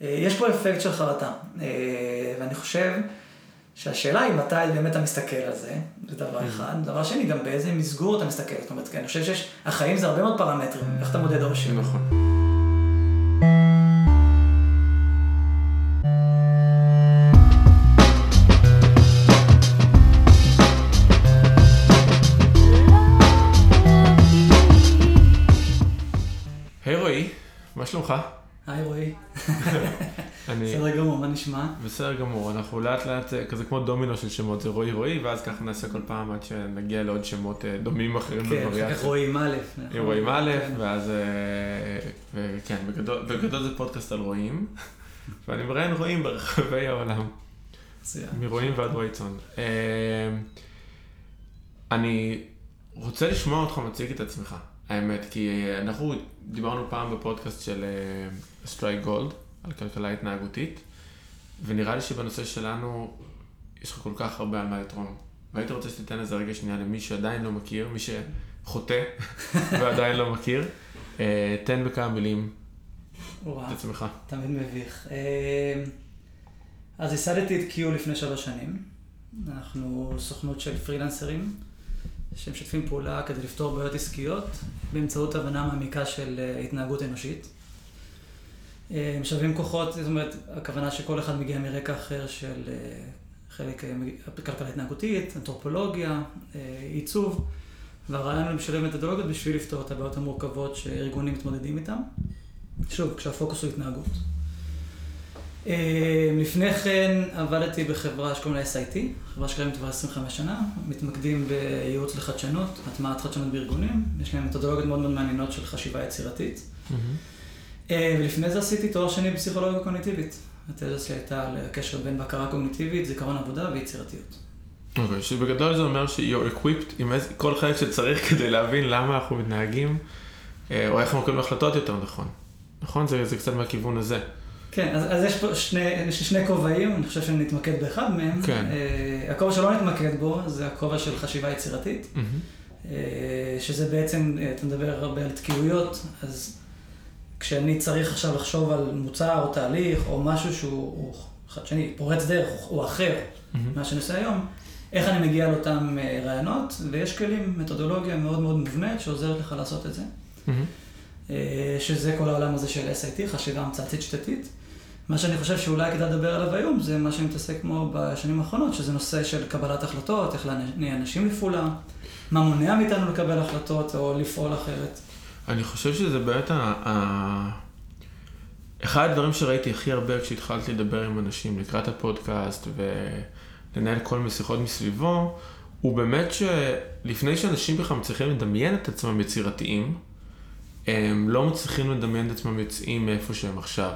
יש פה אפקט של חרטה, ואני חושב שהשאלה היא מתי באמת אתה מסתכל על זה, זה דבר אחד. דבר שני, גם באיזה מסגור אתה מסתכל. זאת אומרת, אני חושב שיש, החיים זה הרבה מאוד פרמטרים, איך אתה מודד אושר. נכון. בסדר גמור, אנחנו לאט לאט, כזה כמו דומינו של שמות, זה רועי רועי, ואז ככה נעשה כל פעם עד שנגיע לעוד שמות אה, דומים אחרים בווריאציה. כן, אחר כך רועי א'. עם רועי א', ואז, אה, כן, בגדול זה פודקאסט על רועים, ואני מראיין רועים ברחבי העולם. מרועים ועד רועי צאן. אה, אני רוצה לשמוע אותך מציג את עצמך. האמת, כי אנחנו דיברנו פעם בפודקאסט של Strike Gold, על כלכלה התנהגותית, ונראה לי שבנושא שלנו יש לך כל כך הרבה על מה לתרום. והייתי רוצה שתיתן איזה רגע שנייה למי שעדיין לא מכיר, מי שחוטא ועדיין לא מכיר, uh, תן בכמה מילים את עצמך. תמיד מביך. Uh, אז ייסדתי את Q לפני שלוש שנים. אנחנו סוכנות של פרילנסרים. שמשתפים פעולה כדי לפתור בעיות עסקיות באמצעות הבנה מעמיקה של אה, התנהגות אנושית. אה, משלבים כוחות, זאת אומרת, הכוונה שכל אחד מגיע מרקע אחר של אה, חלק כלכלה התנהגותית, אנתרופולוגיה, עיצוב, והרעיון הוא לשלב מתודולוגיות בשביל לפתור את הבעיות המורכבות שארגונים מתמודדים איתן. שוב, כשהפוקוס הוא התנהגות. אה, לפני כן עבדתי בחברה שקוראים לה SIT, חברה שקיימת כבר 25 שנה, מתמקדים בייעוץ לחדשנות, הטמעת חדשנות בארגונים, יש להם מתודולוגיות מאוד מאוד מעניינות של חשיבה יצירתית. אה, ולפני זה עשיתי תואר שני בפסיכולוגיה קוגניטיבית. התזה שלי הייתה על הקשר בין בקרה קוגניטיבית, זיכרון עבודה ויצירתיות. אוקיי, שבגדול זה אומר ש-you're equipped עם כל חלק שצריך כדי להבין למה אנחנו מתנהגים, אה, או איך אנחנו מקבלים החלטות יותר נכון. נכון? זה, זה קצת מהכיוון הזה. כן, אז, אז יש פה שני, יש שני כובעים, אני חושב שנתמקד באחד מהם. כן. Uh, הכובע שלא נתמקד בו, זה הכובע של חשיבה יצירתית, mm-hmm. uh, שזה בעצם, uh, אתה מדבר הרבה על תקיעויות, אז כשאני צריך עכשיו לחשוב על מוצר או תהליך או משהו שהוא חדשני, פורץ דרך, הוא אחר mm-hmm. ממה שאני עושה היום, איך אני מגיע לאותם uh, רעיונות, ויש כלים, מתודולוגיה מאוד מאוד מובנית שעוזרת לך לעשות את זה. Mm-hmm. שזה כל העולם הזה של SIT, חשיבה המצאתית שתתית. מה שאני חושב שאולי כדאי לדבר עליו היום, זה מה שאני מתעסק כמו בשנים האחרונות, שזה נושא של קבלת החלטות, איך להניע אנשים לפעולה, מה מונע מאיתנו לקבל החלטות או לפעול אחרת. אני חושב שזה באמת ה... אחד הדברים שראיתי הכי הרבה כשהתחלתי לדבר עם אנשים לקראת הפודקאסט ולנהל כל מיני שיחות מסביבו, הוא באמת שלפני שאנשים בכלל מצליחים לדמיין את עצמם יצירתיים, הם לא מצליחים לדמיין את עצמם יוצאים מאיפה שהם עכשיו.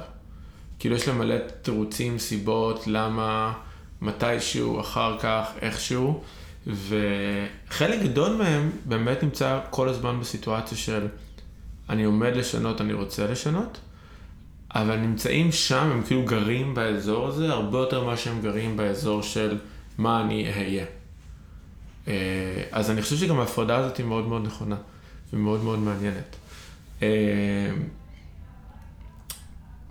כאילו יש להם מלא תירוצים, סיבות, למה, מתישהו, אחר כך, איכשהו, וחלק גדול מהם באמת נמצא כל הזמן בסיטואציה של אני עומד לשנות, אני רוצה לשנות, אבל נמצאים שם, הם כאילו גרים באזור הזה, הרבה יותר ממה שהם גרים באזור של מה אני אהיה. אה, אז אני חושב שגם ההפרדה הזאת היא מאוד מאוד נכונה ומאוד מאוד מעניינת. אה,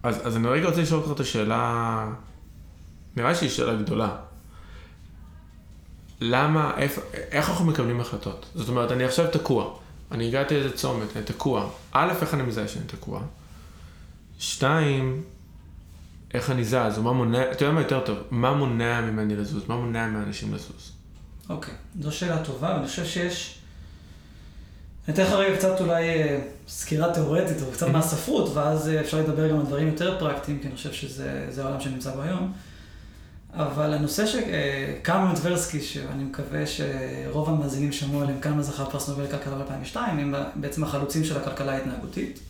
אז, אז אני רגע רוצה לשאול אותך את השאלה, נראה שהיא שאלה גדולה. למה, איפ, איך אנחנו מקבלים החלטות? זאת אומרת, אני עכשיו תקוע. אני הגעתי לאיזה צומת, אני תקוע. א', איך אני מזהה שאני תקוע? שתיים, איך אני זז, מה מונע, אתה יודע מה יותר טוב, מה מונע ממני לזוז? מה מונע מאנשים לזוז? אוקיי, okay. זו שאלה טובה, ואני חושב שיש אני אתן לך רגע קצת אולי אה, סקירה תיאורטית או קצת מהספרות, ואז אה, אפשר לדבר גם על דברים יותר פרקטיים, כי אני חושב שזה העולם שנמצא בו היום. אבל הנושא שקלמן טברסקי, שאני מקווה שרוב המאזינים שמעו עליהם, כמה זכה פרס נובל לכלכלה ב-2002, הם בעצם החלוצים של הכלכלה ההתנהגותית.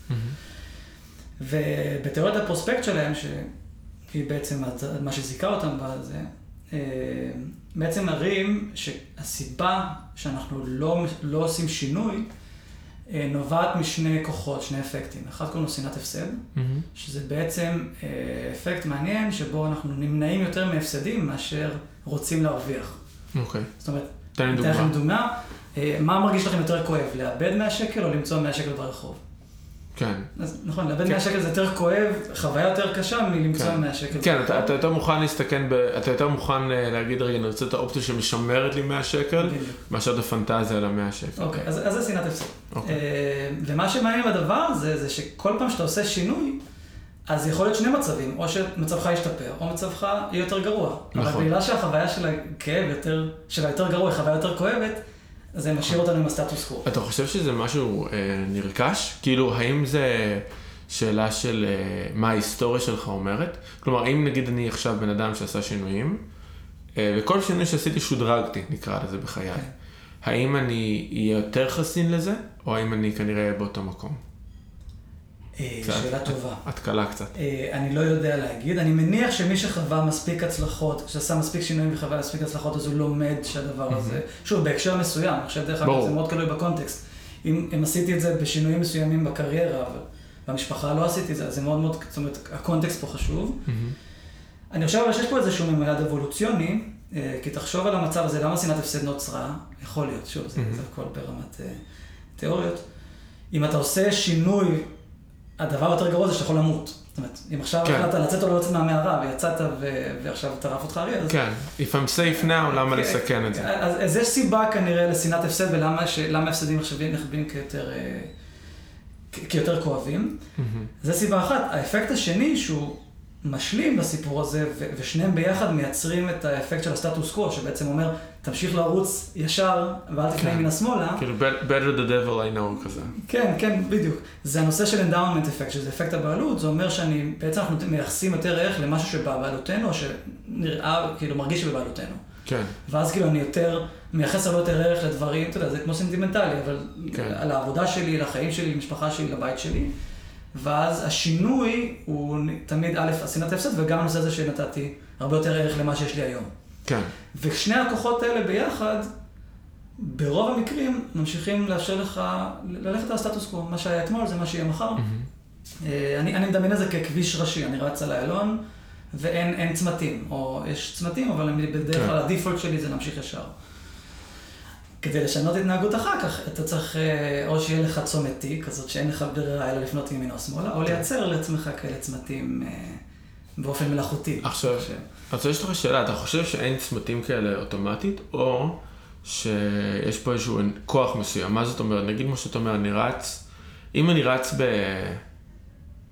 ובתיאוריית הפרוספקט שלהם, שהיא בעצם מה שזיכה אותם בזה, אה, בעצם מראים שהסיבה שאנחנו לא, לא עושים שינוי, אה, נובעת משני כוחות, שני אפקטים. אחד קוראים לו שנאת הפסד, mm-hmm. שזה בעצם אה, אפקט מעניין שבו אנחנו נמנעים יותר מהפסדים מאשר רוצים להרוויח. אוקיי. Okay. זאת אומרת, תן לי דוגמה. דוגמה. אה, מה מרגיש לכם יותר כואב, לאבד 100 שקל או למצוא 100 שקל ברחוב? כן. אז נכון, לאבד 100 שקל זה יותר כואב, חוויה יותר קשה מלמצוא כן. 100 שקל. כן, אתה, אתה יותר מוכן להסתכן, ב, אתה יותר מוכן אה, להגיד, רגע, אני רוצה את האופציה שמשמרת לי 100 שקל. מאשר את הפנטזיה על ה-100 שקל. אוקיי, אז, אז זה שנאת הפסד. אוקיי. אה, ומה שמעניין בדבר הזה, זה שכל פעם שאתה עושה שינוי, אז יכול להיות שני מצבים, או שמצבך ישתפר, או מצבך יהיה יותר גרוע. אבל נכון. בגלל שהחוויה של הכאב יותר, של היותר גרוע היא חוויה יותר כואבת, זה משאיר אותנו עם הסטטוס קוו. אתה חושב שזה משהו אה, נרכש? כאילו, האם זה שאלה של אה, מה ההיסטוריה שלך אומרת? כלומר, אם נגיד אני עכשיו בן אדם שעשה שינויים, אה, וכל שינוי שעשיתי שודרגתי, נקרא לזה בחיי. כן. האם אני אהיה יותר חסין לזה, או האם אני כנראה אהיה באותו מקום? אה. שאלה טובה. התקלה קצת. אה, אני לא יודע להגיד, אני מניח שמי שחווה מספיק הצלחות, שעשה מספיק שינויים וחווה מספיק הצלחות, אז הוא לומד שהדבר הזה, שוב, בהקשר מסוים, אני חושב דרך אגב. זה מאוד תלוי בקונטקסט. אם, אם עשיתי את זה בשינויים מסוימים בקריירה, אבל במשפחה לא עשיתי את זה, אז זה מאוד מאוד, זאת אומרת, הקונטקסט פה חשוב. אני חושב אבל שיש פה איזשהו ממד אבולוציוני, אה, כי תחשוב על המצב הזה, למה שנאת הפסד נוצרה? יכול להיות, שוב, זה, הכל ברמת תיאוריות. אם אתה עושה שינוי, הדבר יותר גרוע זה שאתה יכול למות. זאת אומרת, אם עכשיו כן. החלטת לצאת או לא לצאת מהמערה, ויצאת ו... ועכשיו טרף אותך אריה, אז... כן, If I'm safe now, למה כן, לסכן את זה? אז, אז יש סיבה כנראה לשנאת הפסד ולמה ש... הפסדים נחשבים נחשבים כיותר, אה, כ- כיותר כואבים. מהמם. זה סיבה אחת. האפקט השני שהוא משלים לסיפור הזה, ו- ושניהם ביחד מייצרים את האפקט של הסטטוס קוו, שבעצם אומר, תמשיך לרוץ ישר ואל תפנה כן. מן השמאלה. כאילו, better the devil I know כזה. כן, כן, בדיוק. זה הנושא של endowment effect, שזה אפקט הבעלות, זה אומר שאני, בעצם אנחנו מייחסים יותר ערך למשהו שבבעלותנו, שנראה, כאילו מרגיש שבבעלותנו. כן, ואז כאילו אני יותר, מייחס הרבה יותר ערך לדברים, אתה יודע, זה כמו סנטימנטלי, אבל כן. על העבודה שלי, לחיים שלי, למשפחה שלי, לבית שלי. ואז השינוי הוא תמיד, א', השנאת הפסד, וגם הנושא הזה שנתתי הרבה יותר ערך למה שיש לי היום. כן. ושני הכוחות האלה ביחד, ברוב המקרים, ממשיכים לאפשר לך ללכת על הסטטוס קוו. מה שהיה אתמול זה מה שיהיה מחר. אה, אני, אני מדמיין את זה ככביש ראשי, אני רץ על איילון ואין אין צמתים, או יש צמתים, אבל בדרך כן. כלל הדיפולט שלי זה להמשיך ישר. כדי לשנות התנהגות אחר כך, אתה צריך אה, או שיהיה לך צומת T, כזאת שאין לך ברירה אלא לפנות ימינה או שמאלה, או כן. לייצר לעצמך כאלה צמתים אה, באופן מלאכותי. עכשיו. אז יש לך שאלה, אתה חושב שאין צמתים כאלה אוטומטית, או שיש פה איזשהו כוח מסוים? מה זאת אומרת? נגיד כמו שאתה אומר, אני רץ, אם אני רץ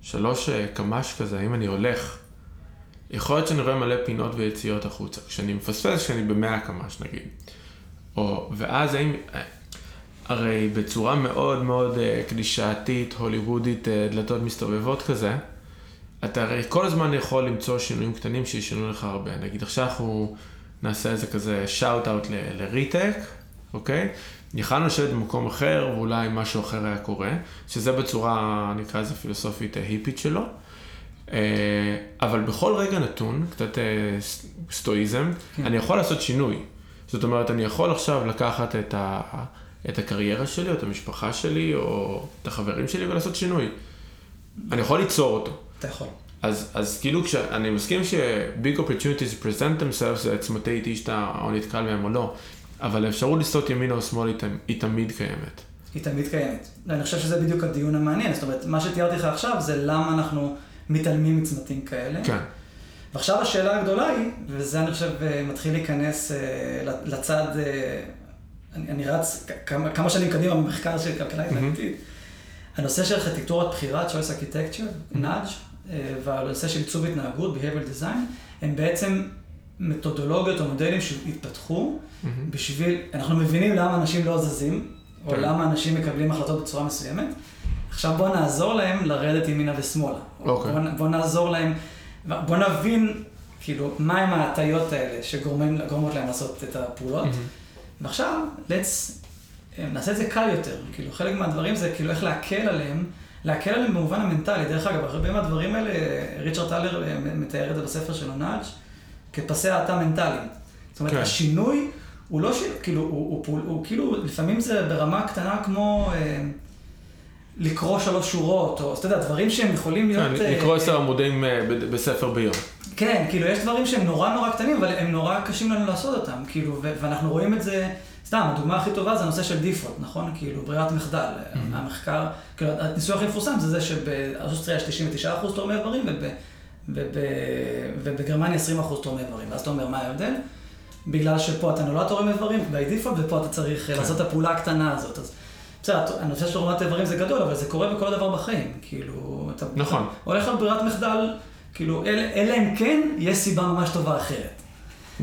בשלוש אה, קמ"ש כזה, אם אני הולך, יכול להיות שאני רואה מלא פינות ויציאות החוצה. כשאני מפספס, כשאני במאה קמ"ש נגיד. או, ואז האם, הרי בצורה מאוד מאוד אה, קלישאתית, הוליוודית, אה, דלתות מסתובבות כזה, אתה הרי כל הזמן יכול למצוא שינויים קטנים שישנו לך הרבה. נגיד עכשיו אנחנו נעשה איזה כזה שאוט אאוט לריטק, אוקיי? יכלנו לשבת במקום אחר ואולי משהו אחר היה קורה, שזה בצורה, נקרא לזה פילוסופית אה, היפית שלו. אבל בכל רגע נתון, קצת סטואיזם, כן. אני יכול לעשות שינוי. זאת אומרת, אני יכול עכשיו לקחת את, ה, את הקריירה שלי, או את המשפחה שלי, או את החברים שלי ולעשות שינוי. אני יכול ליצור אותו. אתה יכול. אז, אז כאילו כשאני מסכים ש-big opportunities present themselves זה צמתי איתי שאתה או נתקל בהם או לא, אבל האפשרות לסטות ימינה או שמאל היא, היא תמיד קיימת. היא תמיד קיימת. ואני חושב שזה בדיוק הדיון המעניין. זאת אומרת, מה שתיארתי לך עכשיו זה למה אנחנו מתעלמים מצמתים כאלה. כן, ועכשיו השאלה הגדולה היא, וזה אני חושב אה, מתחיל להיכנס אה, לצד, אה, אני, אני רץ כמה, כמה שנים קדימה במחקר של כלכלה התנהגותית, הנושא של ארכיטקטורת בחירה, choice architecture, nudge, אה, והנושא של עיצוב התנהגות, behavioral design, הם בעצם מתודולוגיות או מודלים שהתפתחו בשביל, אנחנו מבינים למה אנשים לא זזים, או כן. למה אנשים מקבלים החלטות בצורה מסוימת. עכשיו בואו נעזור להם לרדת ימינה ושמאלה. אוקיי. בואו בוא נעזור להם, בואו נבין, כאילו, מהם ההטיות האלה שגורמות להם לעשות את הפעולות. ועכשיו, let's, אה, נעשה את זה קל יותר. כאילו, חלק מהדברים זה כאילו איך להקל עליהם, להקל עליהם במובן המנטלי. דרך אגב, הרבה מהדברים האלה, ריצ'רד טלר אה, מתאר את זה בספר שלו, נאג', כפסי האטה מנטליים. זאת אומרת, כן. השינוי הוא לא ש... כאילו, הוא, הוא, הוא, הוא כאילו, לפעמים זה ברמה קטנה כמו אה, לקרוא שלוש שורות, או, אתה יודע, דברים שהם יכולים להיות... כן, אה, לקרוא עשר עמודים אה, בספר ביום. כן, כאילו, יש דברים שהם נורא נורא קטנים, אבל הם נורא קשים לנו לעשות אותם, כאילו, ואנחנו רואים את זה סתם, הדוגמה הכי טובה זה הנושא של דיפולט, נכון? כאילו, ברירת מחדל. המחקר, כאילו, הניסוי הכי מפורסם זה זה שבאוסטריה יש 99% תורמי איברים, ובגרמניה 20% תורמי איברים. ואז אתה אומר, מה ההבדל? בגלל שפה אתה נולד תורם איברים, by default, ופה אתה צריך כן. לעשות את הפעולה הקטנה הזאת. אז בסדר, הנושא של תרומת איברים זה גדול, אבל זה קורה בכל דבר בחיים. כאילו, אתה... נכון. הולך על ברירת מחדל, כאילו, אלא אם כן, יש סיבה ממש טובה אחרת.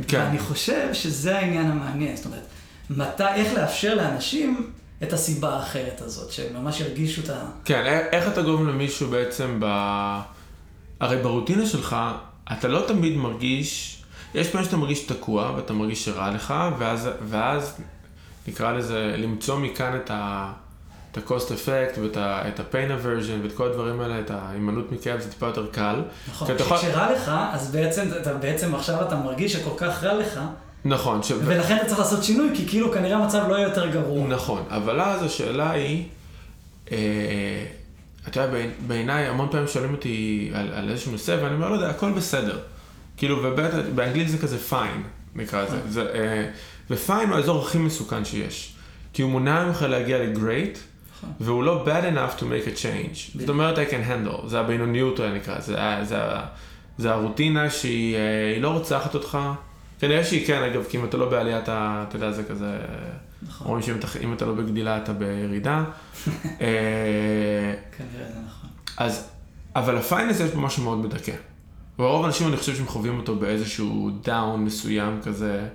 כן. ואני חושב שזה העניין המעניין, זאת אומרת, מתי, איך לאפשר לאנשים את הסיבה האחרת הזאת, שממש ירגישו את ה... כן, איך אתה גורם למישהו בעצם ב... הרי ברוטינה שלך, אתה לא תמיד מרגיש, יש פעמים שאתה מרגיש תקוע ואתה מרגיש שרע לך, ואז, ואז נקרא לזה, למצוא מכאן את ה... את ה-cost effect ואת ה-pain aversion ואת כל הדברים האלה, את ההימנעות מכאב, זה טיפה יותר קל. נכון, כשרע לך, אז בעצם, אתה, בעצם עכשיו אתה מרגיש שכל כך רע לך. נכון. ש... ולכן אתה צריך לעשות שינוי, כי כאילו כנראה המצב לא יהיה יותר גרוע. נכון, אבל אז השאלה היא, אה, אתה יודע, בעיניי המון פעמים שואלים אותי על, על איזשהו נושא, ואני אומר, לא יודע, הכל בסדר. כאילו, ובאנגלית זה כזה פיין, נקרא לזה. אה, ופיין הוא האזור הכי מסוכן שיש. כי הוא מונע ממך להגיע לגרייט, נכון. והוא לא bad enough to make a change. זאת אומרת, I can handle, זה הבינוניות, נקרא, זה, זה, זה הרוטינה שהיא אה, לא רוצחת אותך. כנראה שהיא כן, אגב, כי אם אתה לא בעלייה, אתה, אתה יודע, זה כזה... נכון. רואים שאם אתה לא בגדילה, אתה בירידה. אה, כנראה זה נכון. אז, אבל ה fineness יש בו משהו מאוד מדכא. ורוב האנשים, אני חושב שהם חווים אותו באיזשהו down מסוים כזה.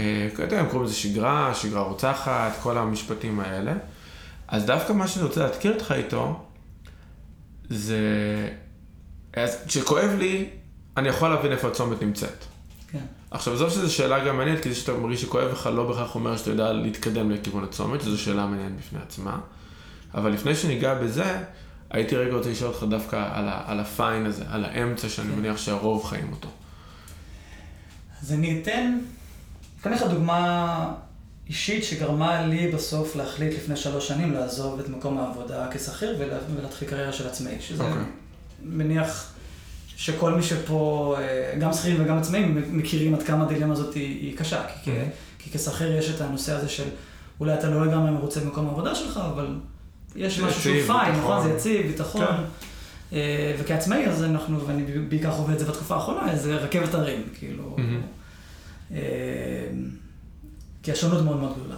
אה, יודע, הם קוראים לזה שגרה, שגרה רוצחת, כל המשפטים האלה. אז דווקא מה שאני רוצה לחקור אותך איתו, זה... כשכואב לי, אני יכול להבין איפה הצומת נמצאת. כן. עכשיו, זו שזו שאלה גם מעניינת, כי זה שאתה מרגיש שכואב לך לא בהכרח אומר שאתה יודע להתקדם לכיוון הצומת, שזו שאלה מעניינת בפני עצמה. אבל לפני שניגע בזה, הייתי רגע רוצה לשאול אותך דווקא על, ה, על הפיין הזה, על האמצע שאני כן. מניח שהרוב חיים אותו. אז אני אתן, אתן לך דוגמה אישית שגרמה לי בסוף להחליט לפני שלוש שנים לעזוב את מקום העבודה כשכיר ולהתחיל קריירה של עצמאי, שזה okay. אוקיי. מניח שכל מי שפה, אה, גם שכירים וגם עצמאים, מכירים עד כמה הדילמה הזאת היא, היא קשה, כי, mm-hmm. כי כשכיר יש את הנושא הזה של אולי אתה לא לגמרי מרוצה במקום העבודה שלך, אבל יש משהו שהוא פיין, נכון? זה יציב, ביטחון. כן. אה, וכעצמאי, אז אנחנו, ואני בעיקר חווה את זה בתקופה האחרונה, זה רכבת הרים, כאילו. Mm-hmm. כי השונות מאוד מאוד גדולה.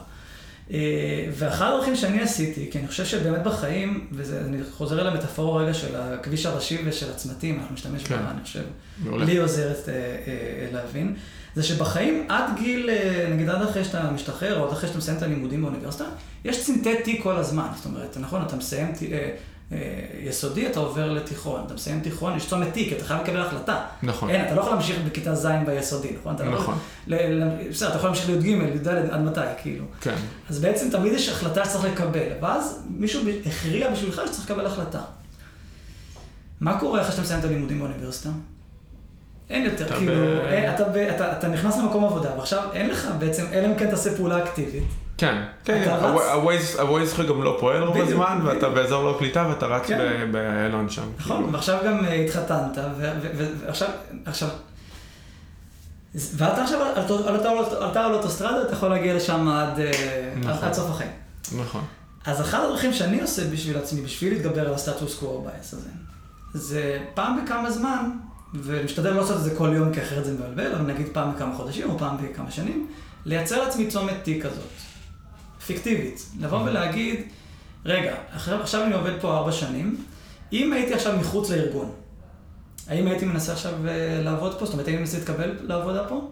אה, ואחת הדרכים שאני עשיתי, כי אני חושב שבאמת בחיים, ואני חוזר אל המטאפורה רגע של הכביש הראשי ושל הצמתים, אנחנו נשתמש כן. בה, אני חושב, לי עוזרת אה, אה, להבין, זה שבחיים עד גיל, נגיד עד אחרי שאתה משתחרר, או עד אחרי שאתה מסיים את הלימודים באוניברסיטה, יש צנטי תיק כל הזמן. זאת אומרת, נכון, אתה מסיים אה, יסודי, אתה עובר לתיכון. אתה מסיים תיכון, יש צומת תיק, אתה חייב לקבל החלטה. נכון. אין, אתה לא יכול להמשיך בכיתה ז' ביסודי, נכון? לא נכון. בסדר, אתה יכול להמשיך לי"ג, י"ד, עד מתי, כאילו. כן. אז בעצם תמיד יש החלטה שצריך לקבל, ואז מישהו הכריע בשבילך שצריך לקבל החלטה. מה קורה אחרי שאתה מסיים את הלימודים באוניברסיטה? אין יותר, כאילו, אתה נכנס למקום עבודה, ועכשיו אין לך בעצם, אלא אם כן תעשה פעולה אקטיבית. כן, כן, הווייז שלך גם לא פועל רוב הזמן, ואתה באזור לא קליטה ואתה רץ כן. באלון שם. נכון, כאילו. ועכשיו גם אה, התחתנת, ועכשיו, עכשיו, ואתה עכשיו, אתה על אוטוסטרדה, אתה יכול להגיע לשם עד אה, נכון. סוף החיים. נכון. אז אחת הדרכים שאני עושה בשביל עצמי, בשביל להתגבר על הסטטוס קוו בייס הזה, זה פעם בכמה זמן, ומשתדל לא לעשות את זה כל יום, כי אחרת זה מבלבל, אבל נגיד פעם בכמה חודשים או פעם בכמה שנים, לייצר לעצמי צומת תיק כזאת. פיקטיבית. לבוא ולהגיד, רגע, עכשיו אני עובד פה ארבע שנים, אם הייתי עכשיו מחוץ לארגון, האם הייתי מנסה עכשיו אה, לעבוד פה? זאת אומרת, האם מנסה להתקבל לעבודה פה?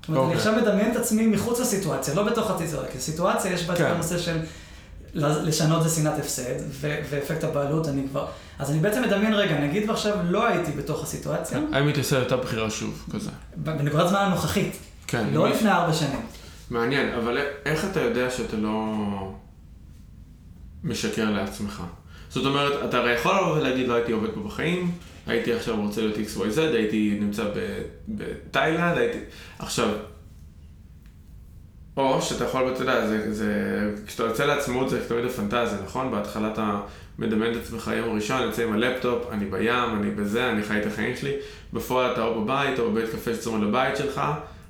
זאת אומרת, אני אוקיי. עכשיו מדמיין את עצמי מחוץ לסיטואציה, לא בתוך הסיטואציה, כי סיטואציה יש בה את כן. הנושא של לשנות זה שנאת הפסד, ואפקט הבעלות, אני כבר... אז אני בעצם מדמיין, רגע, נגיד ועכשיו לא הייתי בתוך הסיטואציה. האם הייתי עושה אותה בחירה שוב, כזה? בנקודת זמן הנוכחית. כן. לא לפני ארבע שנים. מעניין, אבל איך אתה יודע שאתה לא משקר לעצמך? זאת אומרת, אתה הרי יכול לבוא ולהגיד, לא הייתי עובד פה בחיים, הייתי עכשיו רוצה להיות XYZ, הייתי נמצא בתאילנד, הייתי... עכשיו, או שאתה יכול, אתה יודע, זה, זה, כשאתה יוצא לעצמאות זה תמיד הפנטזיה, נכון? בהתחלה אתה מדמיין את עצמך יום ראשון, יוצא עם הלפטופ, אני בים, אני בזה, אני חי את החיים שלי, בפועל אתה או בבית או בבית קפה שצומד לבית שלך.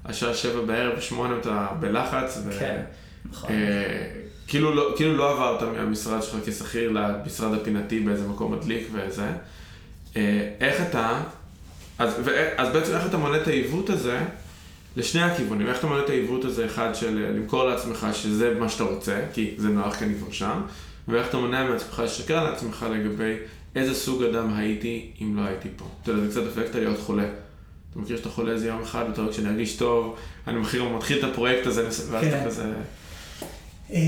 השעה שבע בערב, שמונה אתה בלחץ, ו... כן. נכון. אה, כאילו לא, כאילו לא עברת מהמשרד שלך כשכיר למשרד הפינתי באיזה מקום מדליק וזה. אה, איך אתה, אז, ו, אז בעצם איך אתה מונה את העיוות הזה לשני הכיוונים, איך אתה מונה את העיוות הזה, אחד של אה, למכור לעצמך שזה מה שאתה רוצה, כי זה נוח כי אני כבר שם, ואיך אתה מונע מעצמך לשקר לעצמך לגבי איזה סוג אדם הייתי אם לא הייתי פה. אתה יודע, זה קצת אפקט להיות חולה. אתה מכיר שאתה חולה איזה יום אחד, ואתה אומר, כשאני ארגיש טוב, אני מתחיל, מתחיל את הפרויקט הזה, ואז כן. אתה כזה... אה,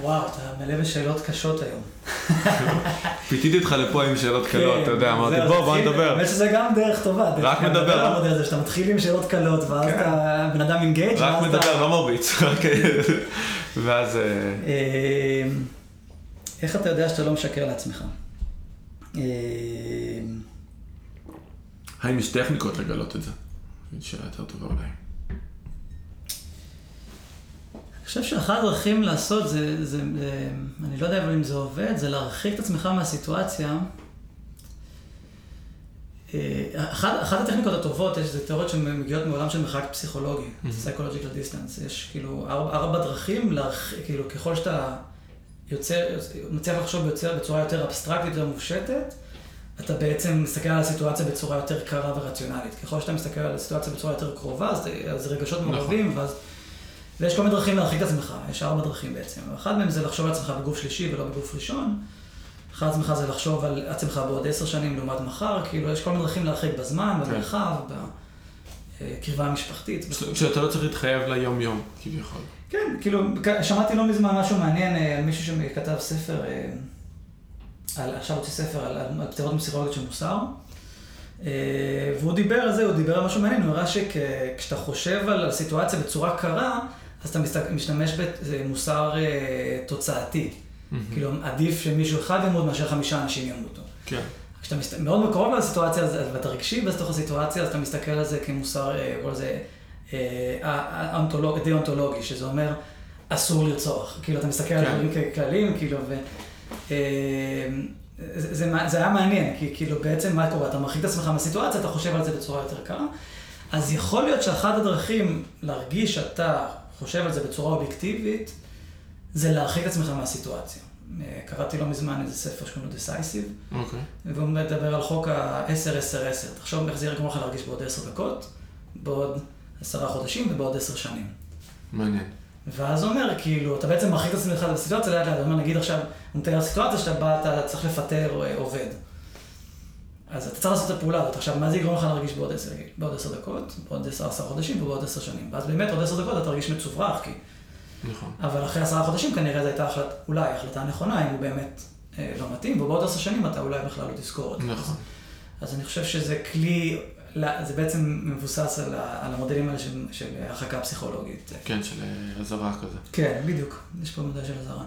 וואו, אתה מלא בשאלות קשות היום. פיתיתי אותך לפה עם שאלות קלות, אתה יודע, כן, אמרתי, בוא, בוא נדבר. האמת שזה גם דרך טובה. רק מדבר, המודל הזה, שאתה מתחיל עם שאלות קלות, ואז כן. אתה בן אדם אינגייג', רק ואז אתה... מדבר, לא מרביץ. רק- ואז... אה, אה, איך אתה יודע שאתה לא משקר לעצמך? אה, האם יש טכניקות לגלות את זה? שאלה יותר טובה אולי. אני חושב שאחת הדרכים לעשות זה, זה, זה, אני לא יודע אבל אם זה עובד, זה להרחיק את עצמך מהסיטואציה. אה, אחת, אחת הטכניקות הטובות, יש, זה תיאוריות שמגיעות מעולם של מרחק פסיכולוגי, psychological distance. יש כאילו ארבע, ארבע דרכים, להרח, כאילו ככל שאתה יוצר, מצליח לחשוב יוצר בצורה יותר אבסטרקטית, יותר מופשטת, אתה בעצם מסתכל על הסיטואציה בצורה יותר קרה ורציונלית. ככל שאתה מסתכל על הסיטואציה בצורה יותר קרובה, אז, אז רגשות מעורבים, ואז... ויש כל מיני דרכים להרחיק את עצמך, יש ארבע דרכים בעצם. אחת מהן זה לחשוב על עצמך בגוף שלישי ולא בגוף ראשון. אחד עצמך זה לחשוב על עצמך בעוד עשר שנים לעומת מחר, כאילו יש כל מיני דרכים להרחיק בזמן, כן. במרחב, בקרבה המשפחתית. וכו'. שאתה לא צריך להתחייב ליום-יום, כביכול. כן, כאילו, שמעתי לא מזמן משהו מעניין אה, על מישהו שכתב ספר, אה, על, עכשיו הוציא ספר על, על פתירות פסיכולוגיות של מוסר. אה, והוא דיבר על זה, הוא דיבר על משהו מעניין, הוא הראה שכשאתה חושב על הסיטואציה בצורה קרה, אז אתה משתמש במוסר אה, תוצאתי. כאילו, עדיף שמישהו אחד ימות מאשר חמישה אנשים ימותו. כן. כשאתה מסת... מאוד מקרוב לסיטואציה, אז- ואתה רגשי בתוך הסיטואציה, אז אתה מסתכל על זה כמוסר, קורא לזה, אה, אונתולוג, דיאונטולוגי, שזה אומר, אסור לרצוח. כאילו, אתה מסתכל על כן. דברים ככללים, כאילו, ו... אה, זה, זה, היה מעניין, כי כאילו בעצם מה קורה? אתה מרחיק את עצמך מהסיטואציה, אתה חושב על זה בצורה יותר קרה. אז יכול להיות שאחת הדרכים להרגיש שאתה חושב על זה בצורה אובייקטיבית, זה להרחיק את עצמך מהסיטואציה. אה, קראתי לא מזמן איזה ספר שקוראים לו Decisive, אוקיי. והוא מדבר על חוק ה-10-10-10. תחשוב איך זה יגרום לך להרגיש בעוד 10 דקות, בעוד 10 חודשים ובעוד 10 שנים. מעניין. ואז הוא אומר, כאילו, אתה בעצם מרחיק את עצמך בסיטואציה לאט לאט, הוא אומר, נגיד עכשיו, הוא מתאר סיטואציה שאתה בא, אתה צריך לפטר אה, עובד. אז אתה צריך לעשות את הפעולה הזאת. עכשיו, מה זה יגרום לך להרגיש בעוד 10, בעוד 10 דקות, בעוד 10 10 חודשים ובעוד 10 שנים? ואז באמת עוד 10 דקות אתה תרגיש מצוברח, כי... נכון. אבל אחרי 10 חודשים כנראה זו הייתה החלט, אולי החלטה נכונה, אם הוא באמת אה, לא מתאים, ובעוד 10 שנים אתה אולי בכלל לא תזכור את זה. נכון. אז אני חושב שזה כלי, לא, זה בעצם מבוסס על, ה, על המודלים האלה של, של הרחקה פסיכולוגית. כן, של אה, אזהרה כזה. כן, בדיוק, יש פה מודל של אזהרה.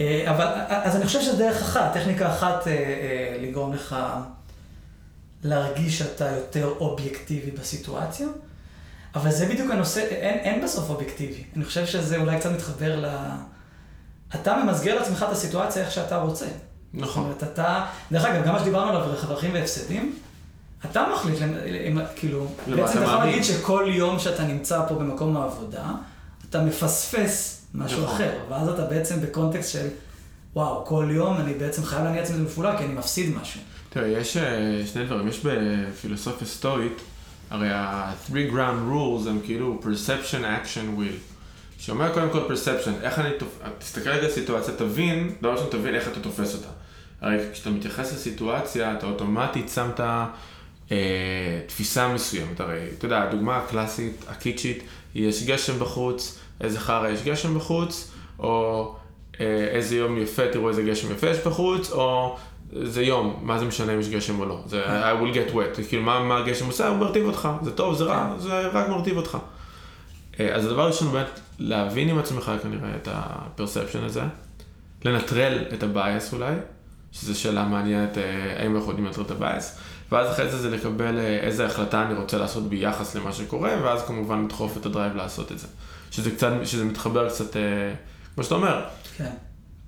אה, אבל, אז אני חושב שזה דרך אחת, טכניקה אחת אה, אה, לגרום לך להרגיש שאתה יותר אובייקטיבי בסיטואציה, אבל זה בדיוק הנושא, אין, אין בסוף אובייקטיבי. אני חושב שזה אולי קצת מתחבר ל... אתה ממסגר לעצמך את הסיטואציה איך שאתה רוצה. זאת נכון. אומרת, אתה, דרך אגב, גם מה שדיברנו עליו, רווחים והפסדים, אתה מחליט, אם- כאילו, למה בעצם אתה יכול? להגיד שכל יום שאתה נמצא פה במקום העבודה, אתה מפספס משהו נכון. אחר, ואז אתה בעצם בקונטקסט של, וואו, כל יום אני בעצם חייב להניע עצמי מפעולה, כי אני מפסיד משהו. תראה, יש אה, שני דברים, יש בפילוסופיה סטואית, הרי ה-three ground rules הם כאילו perception, action, will. שאומר קודם כל perception, איך אני, תופ... תסתכל רגע על סיטואציה, תבין, דבר ראשון תבין איך אתה תופס אותה. הרי כשאתה מתייחס לסיטואציה, אתה אוטומטית שמת אה, תפיסה מסוימת, הרי, אתה יודע, הדוגמה הקלאסית, הקיצ'ית, יש גשם בחוץ, איזה חרא יש גשם בחוץ, או אה, איזה יום יפה, תראו איזה גשם יפה יש בחוץ, או זה יום, מה זה משנה אם יש גשם או לא, זה I will get wet, כאילו מה, מה הגשם עושה, הוא מרטיב אותך, זה טוב, זה רע, זה רק מרטיב אותך. אה, אז הדבר הראשון באמת, להבין עם עצמך כנראה את ה-perception הזה, לנטרל את ה-bias אולי, שזו שאלה מעניינת, אה, האם אנחנו יודעים לנטרל את ה-bias, ואז אחרי זה זה לקבל אה, איזה החלטה אני רוצה לעשות ביחס למה שקורה, ואז כמובן לדחוף את הדרייב לעשות את זה. שזה קצת, שזה מתחבר קצת, אה, כמו שאתה אומר, כן.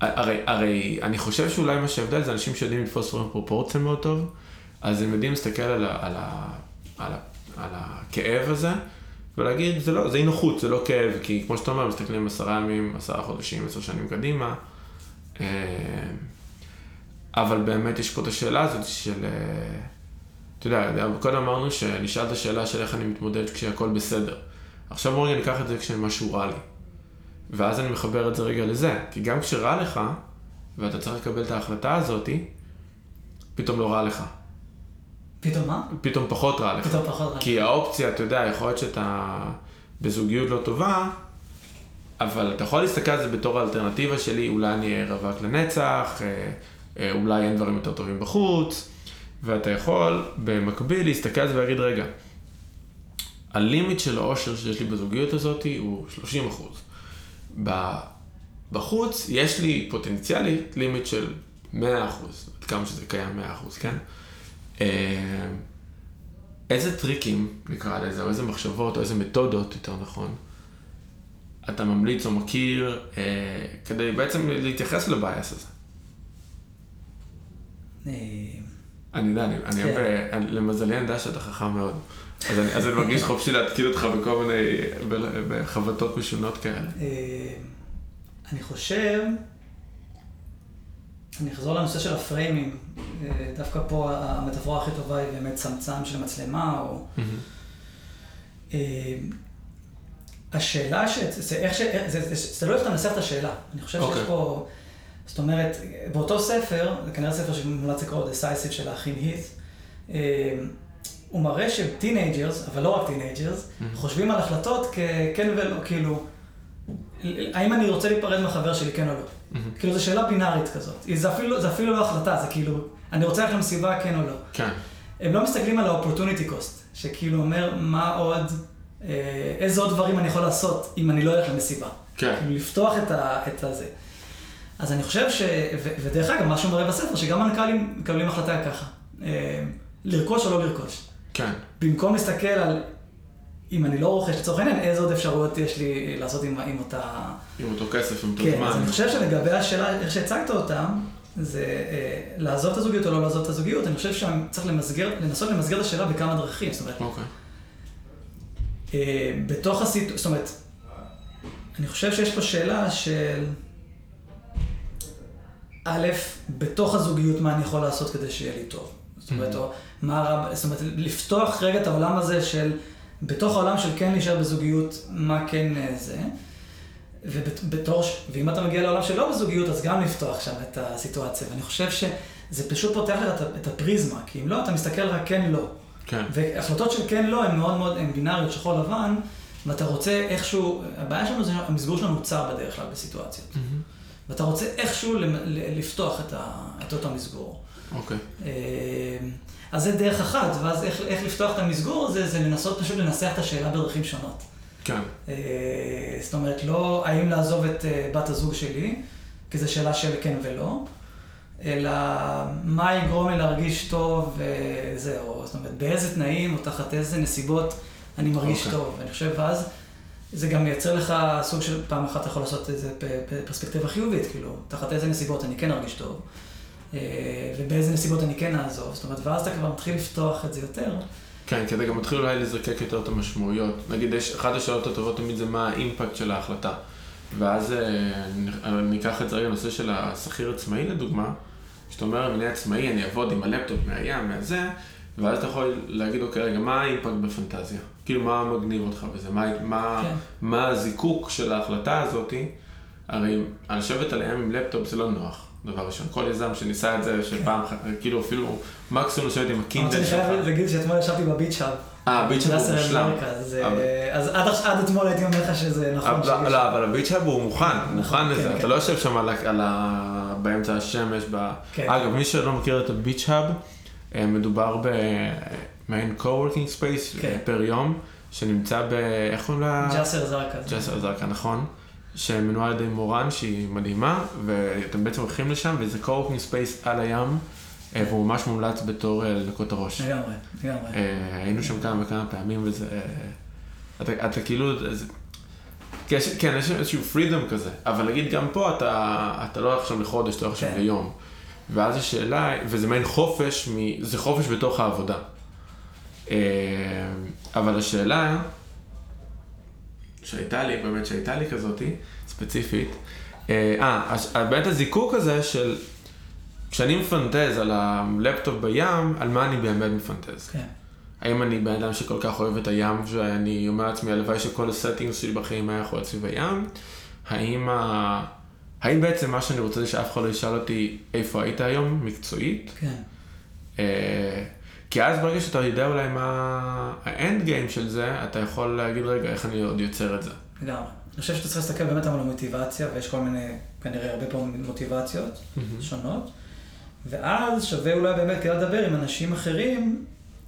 הרי, הרי אני חושב שאולי מה שההבדל זה אנשים שיודעים לתפוס דברים פרופורציה מאוד טוב, אז הם יודעים להסתכל על, ה, על, ה, על, ה, על הכאב הזה, ולהגיד, זה לא, זה אי נוחות, זה לא כאב, כי כמו שאתה אומר, מסתכלים עשרה ימים, עשרה חודשים, עשר שנים קדימה. אה, אבל באמת יש פה את השאלה הזאת של, אתה יודע, קודם אמרנו שנשאל את השאלה של איך אני מתמודד כשהכול בסדר. עכשיו בוא רגע ניקח את זה כשמשהו רע לי. ואז אני מחבר את זה רגע לזה, כי גם כשרע לך, ואתה צריך לקבל את ההחלטה הזאתי, פתאום לא רע לך. פתאום מה? פתאום פחות רע לך. פתאום פחות רע. כי האופציה, אתה יודע, יכול להיות שאתה בזוגיות לא טובה, אבל אתה יכול להסתכל על זה בתור האלטרנטיבה שלי, אולי אני אהיה רווק לנצח, אה, אה, אולי אין דברים יותר טובים בחוץ, ואתה יכול במקביל להסתכל על זה ולהגיד, רגע, הלימיט של העושר שיש לי בזוגיות הזאת הוא 30 אחוז. בחוץ יש לי פוטנציאלית לימיט של 100 אחוז, עד כמה שזה קיים 100 אחוז, כן? אה, איזה טריקים, נקרא לזה, או איזה מחשבות, או איזה מתודות, יותר נכון, אתה ממליץ או מכיר, אה, כדי בעצם להתייחס לבייס הזה? אה, אני יודע, אני, אני כן. למזלי אני יודע שאתה חכם מאוד. אז אני, אז אני מרגיש חופשי להתקיל אותך בכל מיני, בחבטות משונות כאלה. אני חושב, אני אחזור לנושא של הפריימים. דווקא פה המטאפורה הכי טובה היא באמת צמצם של מצלמה, או... השאלה ש... זה איך ש... זה, זה תלוי איך אתה מנסח את השאלה. אני חושב okay. שיש אוקיי. פה... זאת אומרת, באותו ספר, זה כנראה ספר שמומלץ לקרוא, Decisive של האחים הית', הוא מראה ש teenagers, אבל לא רק teenagers, mm-hmm. חושבים על החלטות ככן ולא, כאילו, האם אני רוצה להיפרד מהחבר שלי, כן או לא? Mm-hmm. כאילו, זו שאלה בינארית כזאת. זה אפילו, זה אפילו לא החלטה, זה כאילו, אני רוצה ללכת למסיבה, כן או לא. כן. הם לא מסתכלים על ה-opportunity cost, שכאילו אומר, מה עוד, אה, איזה עוד דברים אני יכול לעשות אם אני לא אלך למסיבה. כן. כאילו, לפתוח את, ה, את הזה. אז אני חושב ש... ו, ודרך אגב, מה שהוא מראה בספר, שגם מנכ"לים מקבלים החלטה ככה. אה, לרכוש או לא לרכוש. כן. במקום להסתכל על, אם אני לא רוכש, לצורך העניין, איזה עוד אפשרויות יש לי לעשות עם, עם אותה... עם אותו כסף, עם אותו כן, זמן. כן, אז אני חושב שלגבי השאלה, איך שהצגת אותה, זה אה, לעזוב את הזוגיות או לא לעזוב את הזוגיות, אני חושב שצריך למסגר, לנסות למסגר את השאלה בכמה דרכים, זאת אומרת... אוקיי. אה, בתוך הסיטואציה, זאת אומרת, אני חושב שיש פה שאלה של... א', בתוך הזוגיות, מה אני יכול לעשות כדי שיהיה לי טוב. זאת אומרת, mm-hmm. או מה רע, זאת אומרת, לפתוח רגע את העולם הזה של, בתוך העולם של כן להישאר בזוגיות, מה כן אה, זה. ובתור, ואם אתה מגיע לעולם שלא בזוגיות, אז גם לפתוח שם את הסיטואציה. ואני חושב שזה פשוט פותח לך את הפריזמה, כי אם לא, אתה מסתכל רק כן לא. כן. והחלטות של כן לא הן מאוד מאוד, הן בינאריות, שחור לבן, ואתה רוצה איכשהו, הבעיה שלנו זה המסגור שלנו צר בדרך כלל בסיטואציות. Mm-hmm. ואתה רוצה איכשהו לפתוח את, ה, את אותו מסגור. אוקיי. אה, אז זה דרך אחת, ואז איך, איך לפתוח את המסגור הזה, זה לנסות פשוט לנסח את השאלה בדרכים שונות. כן. אה, זאת אומרת, לא האם לעזוב את אה, בת הזוג שלי, כי זו שאלה של כן ולא, אלא מה יגרום לי להרגיש טוב וזהו. זאת אומרת, באיזה תנאים או תחת איזה נסיבות אני מרגיש okay. אוקיי. טוב. אני חושב, ואז זה גם מייצר לך סוג של פעם אחת אתה יכול לעשות איזה פרספקטיבה חיובית, כאילו, תחת איזה נסיבות אני כן ארגיש טוב, אה, ובאיזה נסיבות אני כן אעזוב, זאת אומרת, ואז אתה כבר מתחיל לפתוח את זה יותר. כן, כי אתה גם מתחיל אולי לזקק יותר את המשמעויות. נגיד, יש, אחת השאלות הטובות תמיד זה מה האימפקט של ההחלטה. ואז אה, ניקח את זה רגע לנושא של השכיר עצמאי לדוגמה, כשאתה אומר, אני עצמאי, אני אעבוד עם הלפטופ מהים, מהזה, ואז אתה יכול להגיד, אוקיי, רגע, מה ה impact בפנטזיה? כאילו, מה מגניב אותך בזה? מה, מה, כן. מה הזיקוק של ההחלטה הזאתי? הרי לשבת על הים עם לפטופ זה לא נוח, דבר ראשון. כל יזם שניסה את זה, שפעם, כן. כאילו אפילו מקסימום לשבת עם הקינדל שלך. אני חייב להגיד שאתמול ישבתי ב Beach Hub. אה, ה Beach Hub הוא מושלם. אז עד אתמול הייתי אומר לך שזה נכון. לא, אבל הביץ' האב הוא מוכן, נכון, מוכן כן, לזה. אתה לא יושב שם באמצע השמש. אגב, מי שלא מכיר את הביץ' האב, מדובר במעין co-working space כן. פר יום, שנמצא ב... איך קוראים לה? ג'סר זרקה. ג'סר זרקה, נכון. שמנוהל על ידי מורן שהיא מדהימה, ואתם בעצם הולכים לשם, וזה co-working space על הים, אה, והוא ממש מומלץ בתור אה, לנקות הראש. לגמרי, לגמרי. היינו שם כמה וכמה פעמים, וזה... אתה, אתה כאילו... כן, יש איזשהו פרידום כזה, אבל נגיד גם פה אתה, אתה לא הולך עכשיו לחודש, אתה הולך עכשיו כן. ליום. ואז השאלה, וזה מעין חופש, זה חופש בתוך העבודה. אה, אבל השאלה, שהייתה לי, באמת שהייתה לי כזאתי, ספציפית. אה, אז באמת הזיקוק הזה של, כשאני מפנטז על הלפטופ בים, על מה אני באמת מפנטז? כן. האם אני בן אדם שכל כך אוהב את הים, ואני אומר לעצמי, הלוואי שכל ה settings שלי בחיים היה יכול להיות סביב הים? האם, ה... האם בעצם מה שאני רוצה זה שאף אחד לא ישאל אותי איפה היית היום, מקצועית? כן. אה, כי אז ברגע שאתה יודע אולי מה ה end game של זה, אתה יכול להגיד, רגע, איך אני עוד יוצר את זה. לגמרי. אני חושב שאתה צריך להסתכל באמת על המוטיבציה, ויש כל מיני, כנראה הרבה פעמים מוטיבציות Mm-hmm. שונות, ואז שווה אולי באמת כדי לדבר עם אנשים אחרים,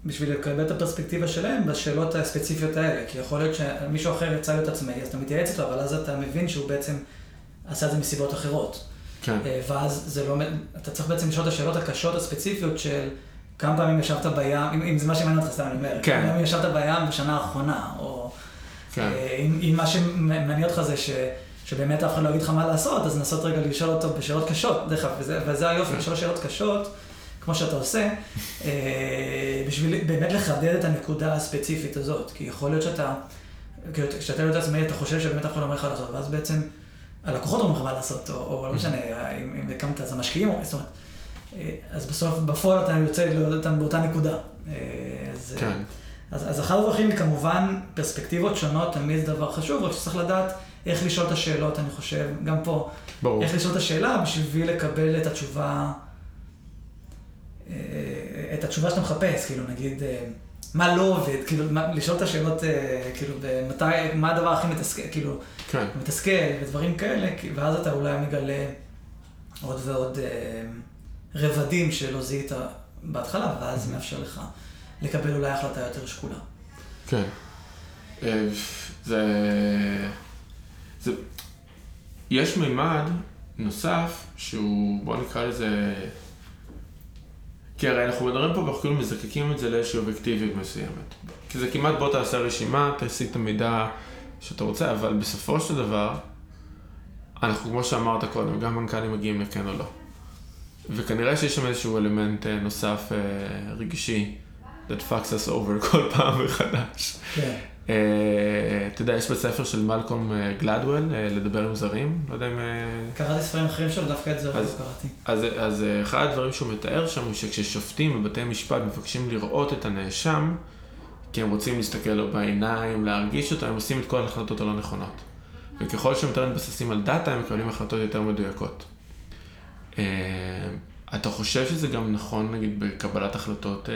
בשביל לקבל את הפרספקטיבה שלהם בשאלות הספציפיות האלה. כי יכול להיות שמישהו אחר יצא להיות עצמאי, אז אתה מתייעץ איתו, אבל אז אתה מבין שהוא בעצם עשה את זה מסיבות אחרות. כן. אה, ואז זה לא, אתה צריך בעצם לשאול את השאלות הקשות הספציפיות של כמה פעמים ישבת בים, אם, אם זה מה שמעניין אותך, סתם אני אומר, כן. כמה פעמים ישבת בים בשנה האחרונה, או כן. אה, אם, אם מה שמעניין אותך זה ש, שבאמת אף אחד לא יגיד לך מה לעשות, אז לנסות רגע לשאול אותו בשאלות קשות, דרך אגב, וזה, וזה היופי, כן. לשאול שאלות קשות, כמו שאתה עושה, אה, בשביל באמת לחדד את הנקודה הספציפית הזאת, כי יכול להיות שאתה, כאילו, כשאתה להיות עצמאי, אתה חושב שבאמת אף אחד לא אומר לך לעשות, ואז בעצם הלקוחות אומרים לך מה לעשות, או, או לא משנה, אם, אם הקמת אז המשקיעים, או- זאת אומרת, אה, אז בסוף, בפועל אתה יוצא אותם באותה נקודה. אה, אז, כן. אז, אז אחד הדרכים, כמובן, פרספקטיבות שונות תמיד זה דבר חשוב, רק שצריך לדעת איך לשאול את השאלות, אני חושב, גם פה, ברור. איך לשאול את השאלה בשביל לקבל את התשובה, אה, את התשובה שאתה מחפש, כאילו, נגיד, אה, מה לא עובד, כאילו, מה, לשאול את השאלות, אה, כאילו, מתי, מה הדבר הכי מתסכל, כאילו, כן. מתסכל ודברים כאלה, ואז אתה אולי מגלה עוד ועוד אה, רבדים שלא זיהית בהתחלה, ואז זה מאפשר לך לקבל אולי החלטה יותר שקולה. כן. אה, זה... זה... יש מימד נוסף שהוא, בוא נקרא לזה... כי הרי אנחנו מדברים פה ואנחנו כאילו מזקקים את זה לאיזושהי אובייקטיביות מסוימת. כי זה כמעט בוא תעשה רשימה, תשיג את המידע שאתה רוצה, אבל בסופו של דבר, אנחנו כמו שאמרת קודם, גם מנכ"לים מגיעים לכן או לא. וכנראה שיש שם איזשהו אלמנט אה, נוסף אה, רגשי, that fucks us over כל פעם מחדש. כן. אה, אתה יודע, יש בספר של מלקום אה, גלדוול, אה, לדבר עם זרים, לא יודע אם... קראתי ספרים אחרים שלו, דווקא את זה לא אז- קראתי. אז, אז אחד הדברים שהוא מתאר שם הוא שכששופטים בבתי משפט מבקשים לראות את הנאשם, כי הם רוצים להסתכל לו בעיניים, להרגיש אותו, הם עושים את כל ההחלטות הלא נכונות. וככל שהם יותר מתבססים על דאטה, הם מקבלים החלטות יותר מדויקות. אתה חושב שזה גם נכון, נגיד, בקבלת החלטות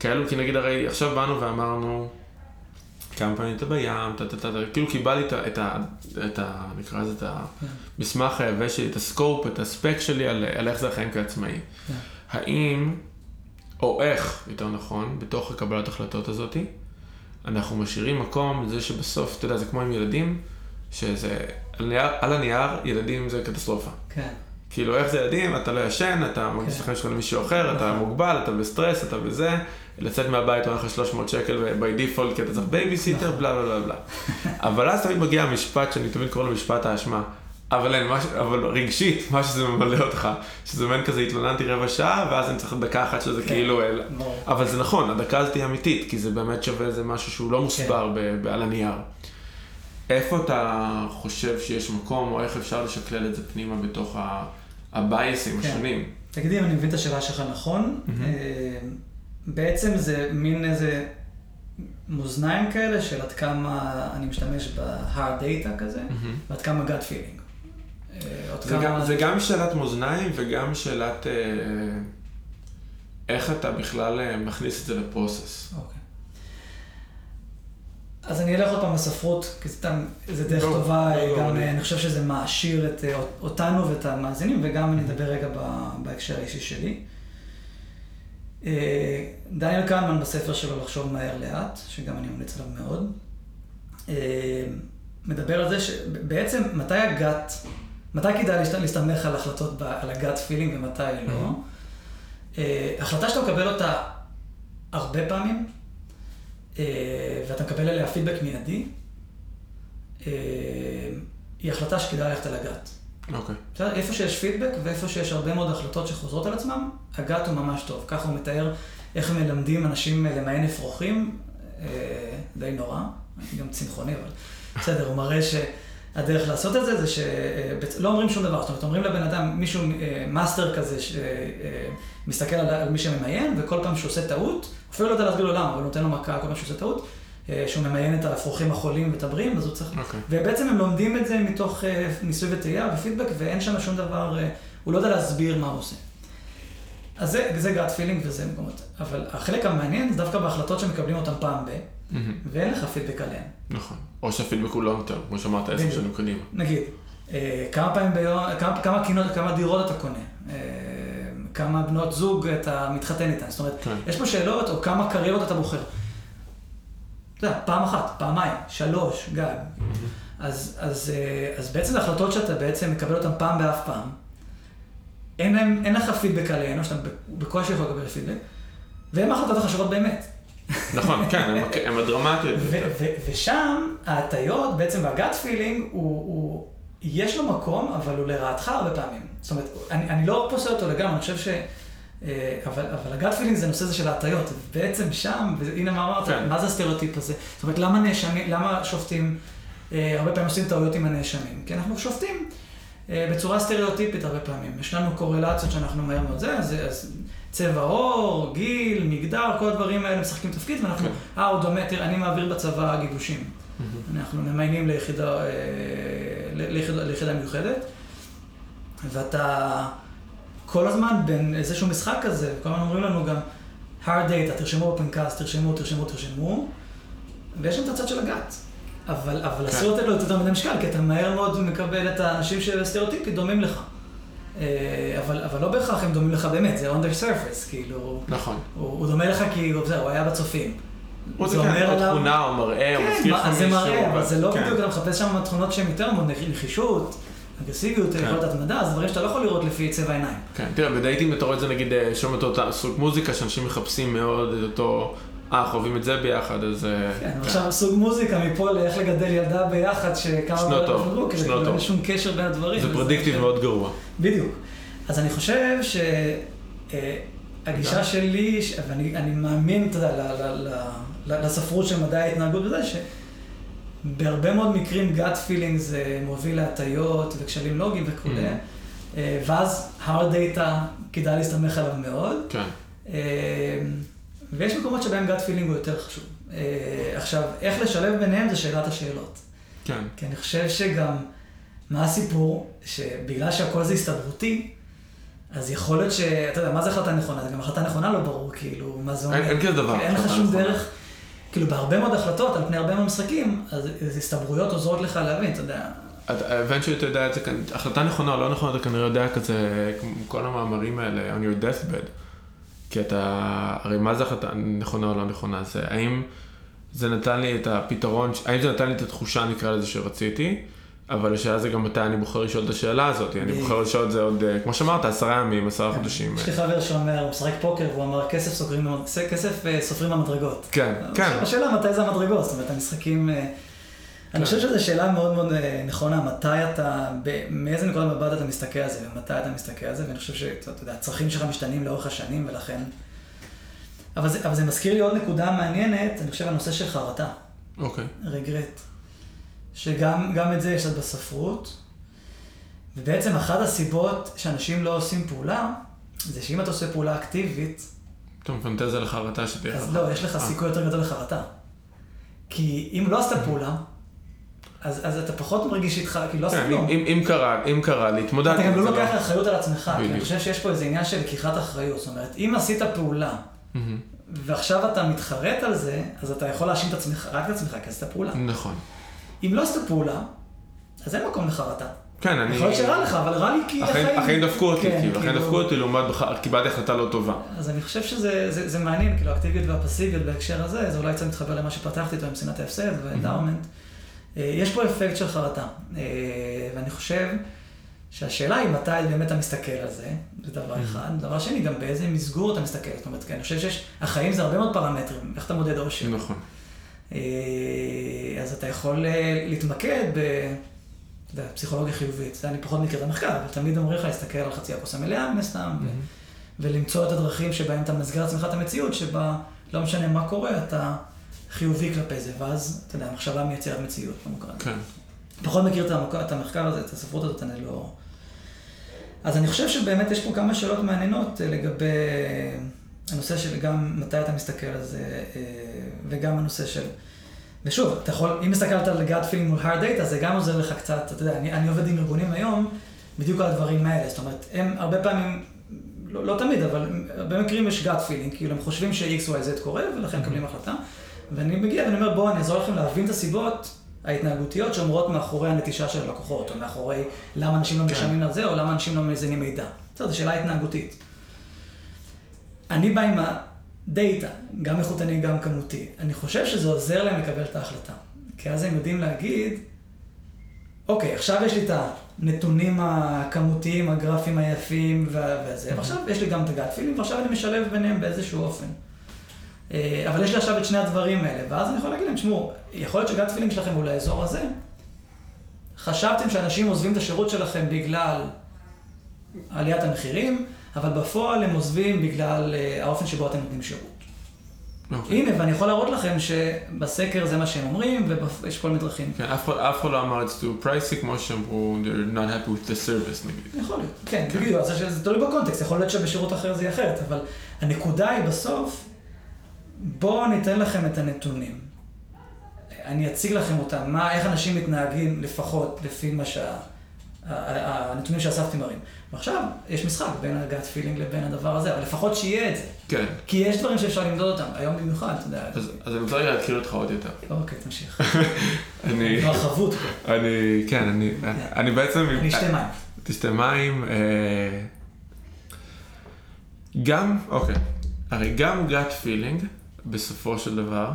כאלו? כי נגיד, הרי עכשיו באנו ואמרנו, כמה פעמים אתה בים, טה טה טה, טה, כאילו קיבלתי את ה... את ה, את ה נקרא לזה את המסמך היבש שלי, את הסקופ, את הספק שלי על, על איך זה החיים כעצמאי. כן. האם, או איך, יותר נכון, בתוך הקבלת החלטות הזאתי, אנחנו משאירים מקום לזה שבסוף, אתה יודע, זה כמו עם ילדים, שזה, על הנייר, ילדים זה קטסטרופה. כן, כאילו, איך זה ילדים, אתה לא ישן, אתה מרגיש כן. לך שלך למישהו אחר, אתה נכון. מוגבל, אתה בסטרס, אתה בזה, לצאת מהבית עולה לך 300 שקל by default כי אתה צריך בייביסיטר, נכון. בלה בלה בלה בלה. אבל אז תמיד מגיע המשפט שאני תמיד קורא לו משפט האשמה. אבל אין, מש, אבל רגשית, מה שזה ממלא אותך, שזה מעין כזה התלוננתי רבע שעה, ואז אני צריך דקה אחת שזה כן. כאילו... אל... אבל זה נכון, הדקה הזאת היא אמיתית, כי זה באמת שווה איזה משהו שהוא לא מוסבר ב- על הנייר. איפה אתה חושב שיש מקום, או איך אפשר לשקלל את זה פנימה בתוך ה- הבייסים כן. השונים? תגידי אם אני מבין את השאלה שלך נכון. אה, בעצם זה מין איזה מאזניים כאלה של עד כמה אני משתמש ב-hard data כזה, ועד כמה gut feeling. אה, זה כמה... גם, זה גם שאלת מאזניים וגם שאלת אה, איך אתה בכלל אה, מכניס את זה לפרוסס. אוקיי. אז אני אלך עוד פעם לספרות, כי סתם, זה דרך לא, טובה, לא, לא, גם אני- חושב שזה מעשיר את אה, אותנו ואת המאזינים, וגם אני אדבר רגע ב- בהקשר האישי שלי. אה, דניאל קנמן בספר שלו לחשוב מהר לאט, שגם אני ממליץ עליו מאוד, אה, מדבר על זה שבעצם מתי הגת, מתי כדאי להסתמך על החלטות, ב- על הגת פילינג ומתי לא. אה, החלטה שאתה מקבל אותה הרבה פעמים, ואתה מקבל עליה פידבק מיידי, אה, היא החלטה שכדאי ללכת על הגת. אוקיי. בסדר? איפה שיש פידבק ואיפה שיש הרבה מאוד החלטות שחוזרות על עצמם, הגת הוא ממש טוב. ככה הוא מתאר איך מלמדים אנשים למען אפרוחים. די נורא, אני גם צמחוני, אבל בסדר, הוא מראה שהדרך לעשות את זה זה שלא אומרים שום דבר, זאת אומרת, אומרים לבן אדם, מישהו, מאסטר כזה, שמסתכל על מי שממיין, וכל פעם שהוא עושה טעות, אפילו לא יודע להסביר לו למה, אבל נותן לו מכה כל פעם שהוא עושה טעות. שהוא ממיין את האפרוחים החולים ואת הבריאים, אז הוא צריך... Okay. אוקיי. ובעצם הם לומדים את זה מתוך ניסוי וטעייה ופידבק, ואין שם שום דבר, הוא לא יודע להסביר מה הוא עושה. אז זה, זה gut feeling וזה מקומות. אבל החלק המעניין זה דווקא בהחלטות שמקבלים אותן פעם ב. ואין לך פידבק עליהן. נכון. או שהפידבק הוא לא יותר, כמו שאמרת, עשר שנים קדימה. נגיד, אה, כמה פעמים ביום, כמה, כמה, קינות, כמה דירות אתה קונה, אה, כמה בנות זוג אתה מתחתן איתן. זאת אומרת, כן. יש פה שאלות, או כמה קריירות אתה בוחר. אתה יודע, פעם אחת, פעמיים, שלוש, גג. אז, אז, אה, אז בעצם זה החלטות שאתה בעצם מקבל אותן פעם באף פעם. אין, להם, אין לך פידבק עליהן, או שאתה בקושי יכול לקבל פידבק, והן ההחלטות החשובות באמת. נכון, כן, הן הדרמטיות. ושם ההטיות, בעצם וה gut feeling, הוא, הוא, יש לו מקום, אבל הוא לרעתך הרבה פעמים. זאת אומרת, אני, אני לא פוסל אותו לגמרי, אני חושב ש... אה, אבל, אבל ה gut feeling זה נושא הזה של ההטיות. בעצם שם, והנה מה אמרת, כן. מה זה הסטריאוטיפ הזה? זאת אומרת, למה נאשמים, למה שופטים, אה, הרבה פעמים עושים טעויות עם הנאשמים? כי אנחנו שופטים. אה, בצורה סטריאוטיפית הרבה פעמים. יש לנו קורלציות שאנחנו מהר מאוד זה, אז, אז צבע עור, גיל, מגדר, כל הדברים האלה משחקים תפקיד, ואנחנו, כן. אה, הוא דומה, תראה, אני מעביר בצבא גיבושים. אנחנו ממיינים ליחידה, אה, ליחידה, ליחידה מיוחדת, ואתה כל הזמן בין איזשהו משחק כזה, כל הזמן אומרים לנו גם, hard data, תרשמו בפנקס, תרשמו, תרשמו, תרשמו, ויש שם את הצד של הגת. אבל, אבל. אסור לתת לו יותר מדי משקל, כי אתה מהר מאוד מקבל את האנשים שסטריאוטיפית דומים לך. אה, אבל, אבל לא בהכרח הם דומים לך באמת, זה under surface, כאילו... נכון. הוא, הוא דומה לך כי הוא, הוא היה בצופים. הוא זה כן, או תכונה או מראה, או כן, מזכיר לך מישהו. כן, זה מראה, אבל זה לא כן. בדיוק, אתה מחפש שם תכונות שהן יותר נחישות. אגרסיביות, כן. יכולת התמדה, זה דברים שאתה לא יכול לראות לפי צבע עיניים. כן, תראה, בדייטים אתה רואה את זה נגיד, אה, שומע את אותה סוג מוזיקה, שאנשים מחפשים מאוד את אותו אה, חווים את זה ביחד, אז... אה, כן, כן, עכשיו סוג מוזיקה מפה לאיך לגדל ילדה ביחד, שכמה... שנות טוב, שנות טוב. אין שום קשר בין הדברים. זה פרדיקטיב מאוד גרוע. בדיוק. אז אני חושב שהגישה שלי, ואני מאמין, אתה יודע, לספרות של מדעי ההתנהגות וזה, שבהרבה מאוד מקרים gut feeling זה מוביל להטיות וכשלים לוגיים וכולי, mm. אה, ואז hard data כדאי להסתמך עליו מאוד. כן. ויש מקומות שבהם גאט פילינג הוא יותר חשוב. אה, עכשיו, איך לשלב ביניהם זה שאלת השאלות. כן. כי אני חושב שגם, מה הסיפור? שבגלל שהכל זה הסתברותי, אז יכול להיות ש... אתה יודע, מה זה החלטה נכונה? זה גם החלטה נכונה לא ברור, כאילו, מה זה אומר. אין כזה דבר. אין לך שום דרך, כאילו, בהרבה מאוד החלטות, על פני הרבה מאוד משחקים, אז הסתברויות עוזרות לך להבין, אתה יודע. האבנט שאתה יודע את זה החלטה נכונה או לא נכונה, אתה כנראה יודע כזה, כל המאמרים האלה, on your deathbed. כי אתה, הרי מה זה החלטה נכונה או לא נכונה? זה האם זה נתן לי את הפתרון, האם זה נתן לי את התחושה, נקרא לזה, שרציתי, אבל השאלה זה גם מתי אני בוחר לשאול את השאלה הזאת. אני בוחר לשאול את זה עוד, אה, כמו שאמרת, עשרה ימים, עשרה. חודשים. יש לי חבר שאומר, הוא משחק פוקר, והוא אמר, כסף סופרים במדרגות. כן, כן. השאלה מתי זה המדרגות, זאת אומרת, המשחקים... אני חושב שזו שאלה מאוד מאוד אה, נכונה, מתי אתה, מאיזה נקודת מבט אתה מסתכל על זה, ומתי אתה מסתכל על זה, ואני חושב שאתה יודע, הצרכים שלך משתנים לאורך השנים, ולכן... אבל זה, אבל זה מזכיר לי עוד נקודה מעניינת, אני חושב, הנושא של חרטה. אוקיי. Okay. רגרט. שגם את זה יש עוד בספרות, ובעצם אחת הסיבות שאנשים לא עושים פעולה, זה שאם אתה עושה פעולה אקטיבית... אתה מפנטז על החרטה שתהיה לך. אז לא, יש לך אה. סיכוי יותר גדול לחרטה. כי אם לא עשית פעולה, אז, אז אתה פחות מרגיש איתך, כאילו לא עשית כלום. אם, קרה, אם קרה, להתמודד אתה גם לא לוקח לא... אחריות על עצמך, כי אני חושב שיש פה איזה עניין של לקיחת אחריות. זאת אומרת, אם עשית פעולה, ועכשיו אתה מתחרט על זה, אז אתה יכול להאשים את עצמך, רק את עצמך, כי עשית פעולה. נכון. אם לא עשית פעולה, אז אין מקום לחרטה. כן, אני... יכול להיות שרע לך, אבל רע לי כי החיים... החיים דפקו אותי, כן, כאילו, החיים כאילו- דפקו אותי לעומת, קיבלתי החלטה לא טובה. אז אני חושב שזה מעניין, כאילו, האקטיביות והפסיביות בהקשר הזה, זה אולי קצת מתחבר למה שפתחתי איתו עם שנאת ההפסד ואנדאומנט. אה, יש פה אפקט של חרטה, אה, ואני חושב שהשאלה היא מתי באמת אתה מסתכל על זה, זה דבר אחד. דבר שני, גם באיזה מסגור אתה מסתכל. זאת אומרת, אני חושב שיש, החיים זה הרבה מאוד פרמטרים, איך אתה מודד אושר. נכון. אה, אז אתה יכול להתמקד בפסיכולוגיה חיובית. זה אני פחות מכיר את המחקר, אבל תמיד אומרים לך להסתכל על חצי הכוס המלאה מן הסתם, ולמצוא את הדרכים שבהם אתה מסגר לעצמך את המציאות, שבה לא משנה מה קורה, אתה חיובי כלפי זה, ואז, אתה יודע, המחשבה מייצרת מציאות במוקרן. כן. פחות מכיר את, המוק... את המחקר הזה, את הספרות הזאת, אני לא... אז אני חושב שבאמת יש פה כמה שאלות מעניינות אה, לגבי הנושא של גם מתי אתה מסתכל על זה, אה, וגם הנושא של... ושוב, אתה יכול, אם הסתכלת על gut feeling מול hard data, זה גם עוזר לך קצת, אתה יודע, אני, אני עובד עם ארגונים היום, בדיוק על הדברים האלה, זאת אומרת, הם הרבה פעמים, לא, לא תמיד, אבל במקרים יש gut feeling, כאילו הם חושבים ש-XYZ קורה, ולכן מקבלים החלטה, ואני מגיע ואני אומר, בואו, אני אעזור לכם להבין את הסיבות ההתנהגותיות שאומרות מאחורי הנטישה של הלקוחות, או מאחורי למה אנשים לא כן. משלמים על זה, או למה אנשים לא מזינים מידע. בסדר, זו שאלה התנהגותית. אני בא עם הדאטה, גם איכותני, גם כמותי. אני חושב שזה עוזר להם לקבל את ההחלטה. כי אז הם יודעים להגיד, אוקיי, עכשיו יש לי את הנתונים הכמותיים, הגרפים היפים וזה, ועכשיו יש לי גם את הגאט פילים, ועכשיו אני משלב ביניהם באיזשהו אופן. אה, אבל יש לי עכשיו את שני הדברים האלה, ואז אני יכול להגיד להם, תשמעו, יכול להיות שגאט פילינג שלכם הוא לאזור הזה. חשבתם שאנשים עוזבים את השירות שלכם בגלל עליית המחירים, אבל בפועל הם עוזבים בגלל אה, האופן שבו אתם נותנים שירות. אוקיי. הנה, ואני יכול להראות לכם שבסקר זה מה שהם אומרים, ויש כל מיני דרכים. כן, אף אחד- לא אמר את זה פרייסי, כמו שאמרו, they're not happy with the service נגיד. יכול להיות, כן, כן. בדיוק, זה תלוי בקונטקסט, יכול להיות שבשירות אחר זה יהיה אחרת, אבל הנקודה היא בסוף, בואו ניתן לכם את הנתונים. אני אציג לכם אותם, מה, איך אנשים מתנהגים לפחות לפי מה שה... הנתונים שאספתי מראים. ועכשיו, יש משחק בין הגאט פילינג לבין הדבר הזה, אבל לפחות שיהיה את זה. כן, כי יש דברים שאפשר למדוד אותם, היום במיוחד, אתה יודע. אז אז אני רוצה להכיר אותך עוד יותר. אוקיי, תמשיך. אני, כבר חבוט פה, אני, כן, אני, אני בעצם, אני אשתה מים. תשתה מים, אה, גם, אוקיי, הרי גם gut feeling, בסופו של דבר,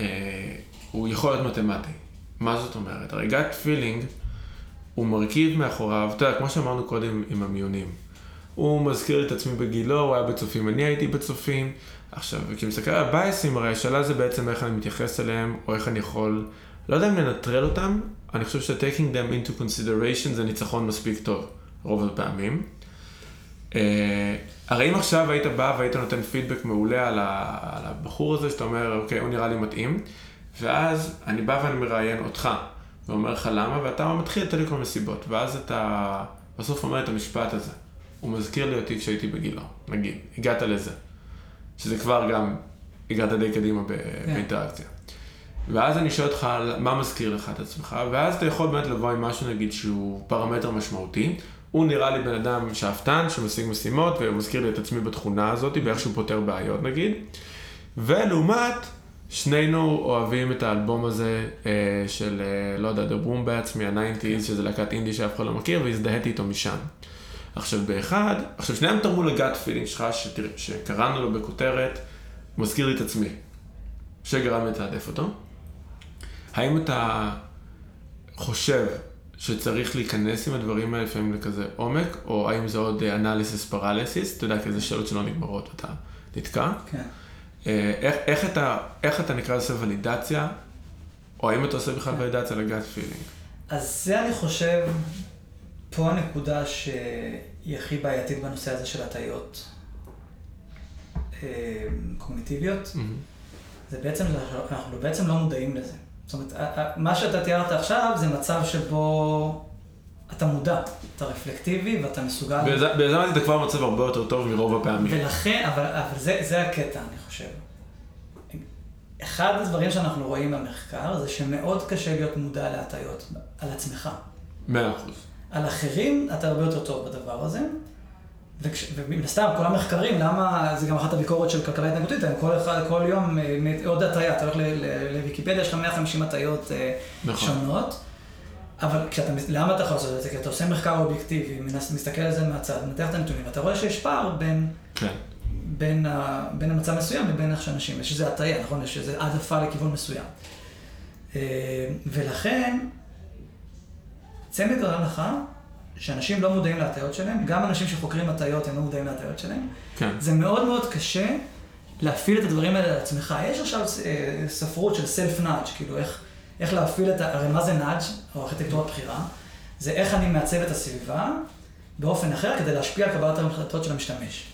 אה, הוא יכול להיות מתמטי. מה זאת אומרת? הרי gut feeling הוא מרכיב מאחוריו, אתה יודע, כמו שאמרנו קודם עם המיונים. הוא מזכיר את עצמי בגילו, הוא היה בצופים, אני הייתי בצופים. עכשיו, כשמסתכל על הבייסים, הרי השאלה זה בעצם איך אני מתייחס אליהם, או איך אני יכול, לא יודע אם לנטרל אותם, אני חושב ש-taking them into consideration זה ניצחון מספיק טוב, רוב הפעמים. הרי אם עכשיו היית בא והיית נותן פידבק מעולה על, ה, על הבחור הזה, שאתה אומר, אוקיי, הוא נראה לי מתאים, ואז אני בא ואני מראיין אותך, ואומר לך למה, ואתה מתחיל לתת לי כל מיני סיבות, ואז אתה בסוף אומר את המשפט הזה. הוא מזכיר לי אותי כשהייתי בגילו, נגיד, הגעת לזה. שזה כבר גם, הגעת די קדימה ב- כן. באינטראקציה. ואז אני שואל אותך מה מזכיר לך את עצמך, ואז אתה יכול באמת לבוא עם משהו נגיד שהוא פרמטר משמעותי. הוא נראה לי בן אדם שאפתן, שמשיג משימות, והוא מזכיר לי את עצמי בתכונה הזאת, באיך שהוא פותר בעיות נגיד. ולעומת, שנינו אוהבים את האלבום הזה אה, של, אה, לא יודע, The Wombats מה-90's, שזה להקת אינדי שאף אחד לא מכיר, והזדהיתי איתו משם. עכשיו באחד, עכשיו שניהם תרמו לגאט פילינג שלך, שתראה, שקראנו לו בכותרת, מזכיר לי את עצמי, שגרם לתעדף אותו. האם אתה חושב שצריך להיכנס עם הדברים האלה לפעמים לכזה עומק, או האם זה עוד אנליסיס פרליסיס, אתה יודע, כאלה שאלות שלא נגמרות ואתה נתקע? כן. אה, איך, איך, אתה, איך אתה נקרא לזה ולידציה, או האם אתה עושה בכלל ולידציה לגאט פילינג? אז זה אני חושב, פה הנקודה שהיא הכי בעייתית בנושא הזה של הטיות אה, קוגניטיביות, זה בעצם, אנחנו בעצם לא מודעים לזה. זאת אומרת, מה שאתה תיארת עכשיו זה מצב שבו אתה מודע, אתה רפלקטיבי ואתה מסוגל... ביזמתי אתה כבר במצב הרבה יותר טוב מרוב הפעמים. ולכן, אבל, אבל זה, זה הקטע, אני חושב. אחד הדברים שאנחנו רואים במחקר זה שמאוד קשה להיות מודע להטיות על עצמך. מאה אחוז. על אחרים אתה הרבה יותר טוב בדבר הזה. ומן הסתם, כל המחקרים, למה, זה גם אחת הביקורת של כלכלה התנהגותית, הם כל, אחד, כל יום אה, עוד הטיה, אתה הולך לוויקיפדיה, יש לך 150 הטיות אה, נכון. שונות, אבל כשאתה, למה אתה יכול לעשות את זה? כי אתה עושה מחקר אובייקטיבי, מסתכל על זה מהצד, מנתח את הנתונים, ואתה רואה שיש פער בין, כן. בין, ה, בין המצב מסוים לבין איך שאנשים, יש איזה הטיה, נכון? יש איזה העדפה לכיוון מסוים. אה, ולכן, מנקודת הנחה שאנשים לא מודעים להטיות שלהם, גם אנשים שחוקרים הטיות הם לא מודעים להטיות שלהם. כן. זה מאוד מאוד קשה להפעיל את הדברים האלה על עצמך. יש עכשיו אה, ספרות של סלף נאג', כאילו איך, איך להפעיל את ה... הרי מה זה נאג' או ארכיטקטורת בחירה? זה איך אני מעצב את הסביבה באופן אחר כדי להשפיע על קבלת ההחלטות של המשתמש.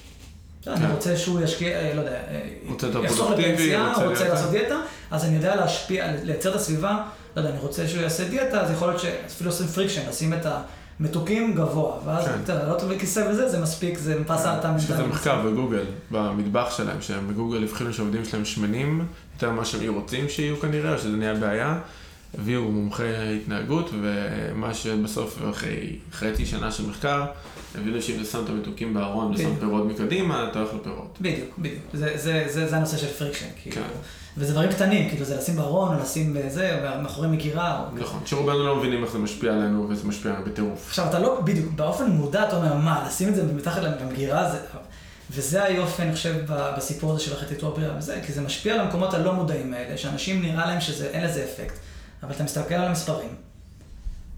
אני כן. רוצה שהוא ישקיע, אה, לא יודע, אה, יחסוך לפנסיה, רוצה רוצה לעשות דיאטה, אז אני יודע להשפיע, לייצר את הסביבה, לא יודע, אני רוצה שהוא יעשה דיאטה, אז יכול להיות שאפילו עושים friction, לשים את המתוקים גבוה, ואז כן. אתה יודע, לעלות בכיסא וזה, זה מספיק, זה פס האטה יש לזה מנטלי. מחקר בגוגל, במטבח שלהם, שהם בגוגל הבחינו שהעובדים שלהם שמנים, יותר ממה שהם רוצים שיהיו כנראה, או שזה נהיה בעיה. הביאו מומחי התנהגות, ומה שבסוף, אחרי חצי שנה של מחקר, הבינו שאם אתה שם את המתוקים בארון ושם. פירות מקדימה, אתה הולך לפירות. בדיוק, בדיוק. זה, זה, זה, זה הנושא של friction, כאילו. כן. וזה דברים קטנים, כאילו זה לשים בארון, או לשים בזה, מאחורי מגירה. או... נכון, שרובנו לא מבינים איך זה משפיע עלינו, וזה משפיע עלינו בטירוף. עכשיו, אתה לא, בדיוק, באופן מודע אתה אומר, מה, לשים את זה מתחת למגירה, זה... וזה היופי, אני חושב, בסיפור הזה של הבריאה וזה, כי זה משפיע על המקומות הלא מודעים האלה, שאנשים נראה להם שאין לזה אפקט, אבל אתה מסתכל על המספרים,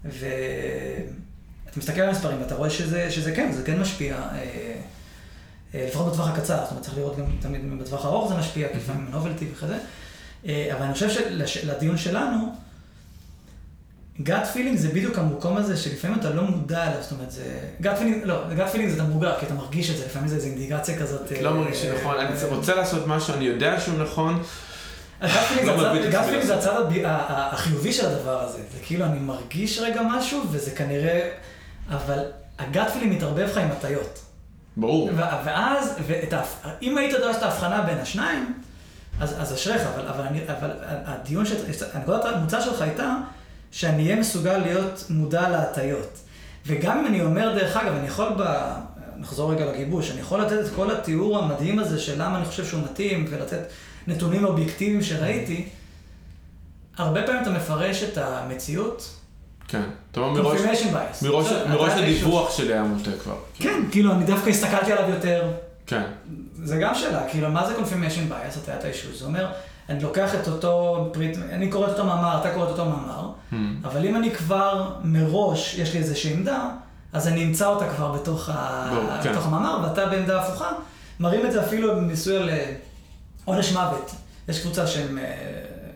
ואתה מסתכל על המספרים ואתה רואה שזה, שזה כן, זה כן משפיע, אה, לפחות בטווח הקצר, זאת אומרת, צריך לראות גם תמיד בטווח הארוך זה משפיע, כי לפעמים novelty וכזה, אה, אבל אני חושב שלדיון שלנו, gut feeling זה בדיוק המקום הזה שלפעמים אתה לא מודע אליו, זאת אומרת זה... gut feeling, לא, gut feeling זה אתה מורגש, כי אתה מרגיש את זה, לפעמים זה איזו אינדיקציה כזאת. לא אה, מרגיש שנכון, אה, אני רוצה לעשות משהו, אני יודע שהוא נכון, gut feeling לא זה הצד- gut feeling זה לעשות. הצד החיובי של הדבר הזה. זה כאילו אני מרגיש רגע משהו, וזה כנראה... אבל הגאט פילינג מתערבב לך עם הטיות. ברור. ואז, אם היית יודע את ההבחנה בין השניים, אז, אז אשריך, אבל, אבל, אני, אבל הדיון, ש... הנקודת המוצא שלך הייתה שאני אהיה מסוגל להיות מודע להטיות. וגם אם אני אומר, דרך אגב, אני יכול, ב... נחזור רגע לגיבוש, אני יכול לתת את כל התיאור המדהים הזה של למה אני חושב שהוא מתאים, ולתת נתונים אובייקטיביים שראיתי, הרבה פעמים אתה מפרש את המציאות, כן. אתה אומר מראש, הדיווח שלי היה מוטה כבר. כן, כאילו, אני דווקא הסתכלתי עליו יותר. כן. זה גם שאלה, כאילו, מה זה confirmation bias, הטיית האישור? זה אומר, אני לוקח את אותו פריט, אני קורא את אותו מאמר, אתה קורא את אותו מאמר, Hmm. אבל אם אני כבר מראש, יש לי איזושהי עמדה, אז אני אמצא אותה כבר בתוך, ה... ברור, כן. בתוך המאמר, ואתה בעמדה הפוכה, מראים את זה אפילו בניסוי על אה, עונש מוות. יש קבוצה שהם אה,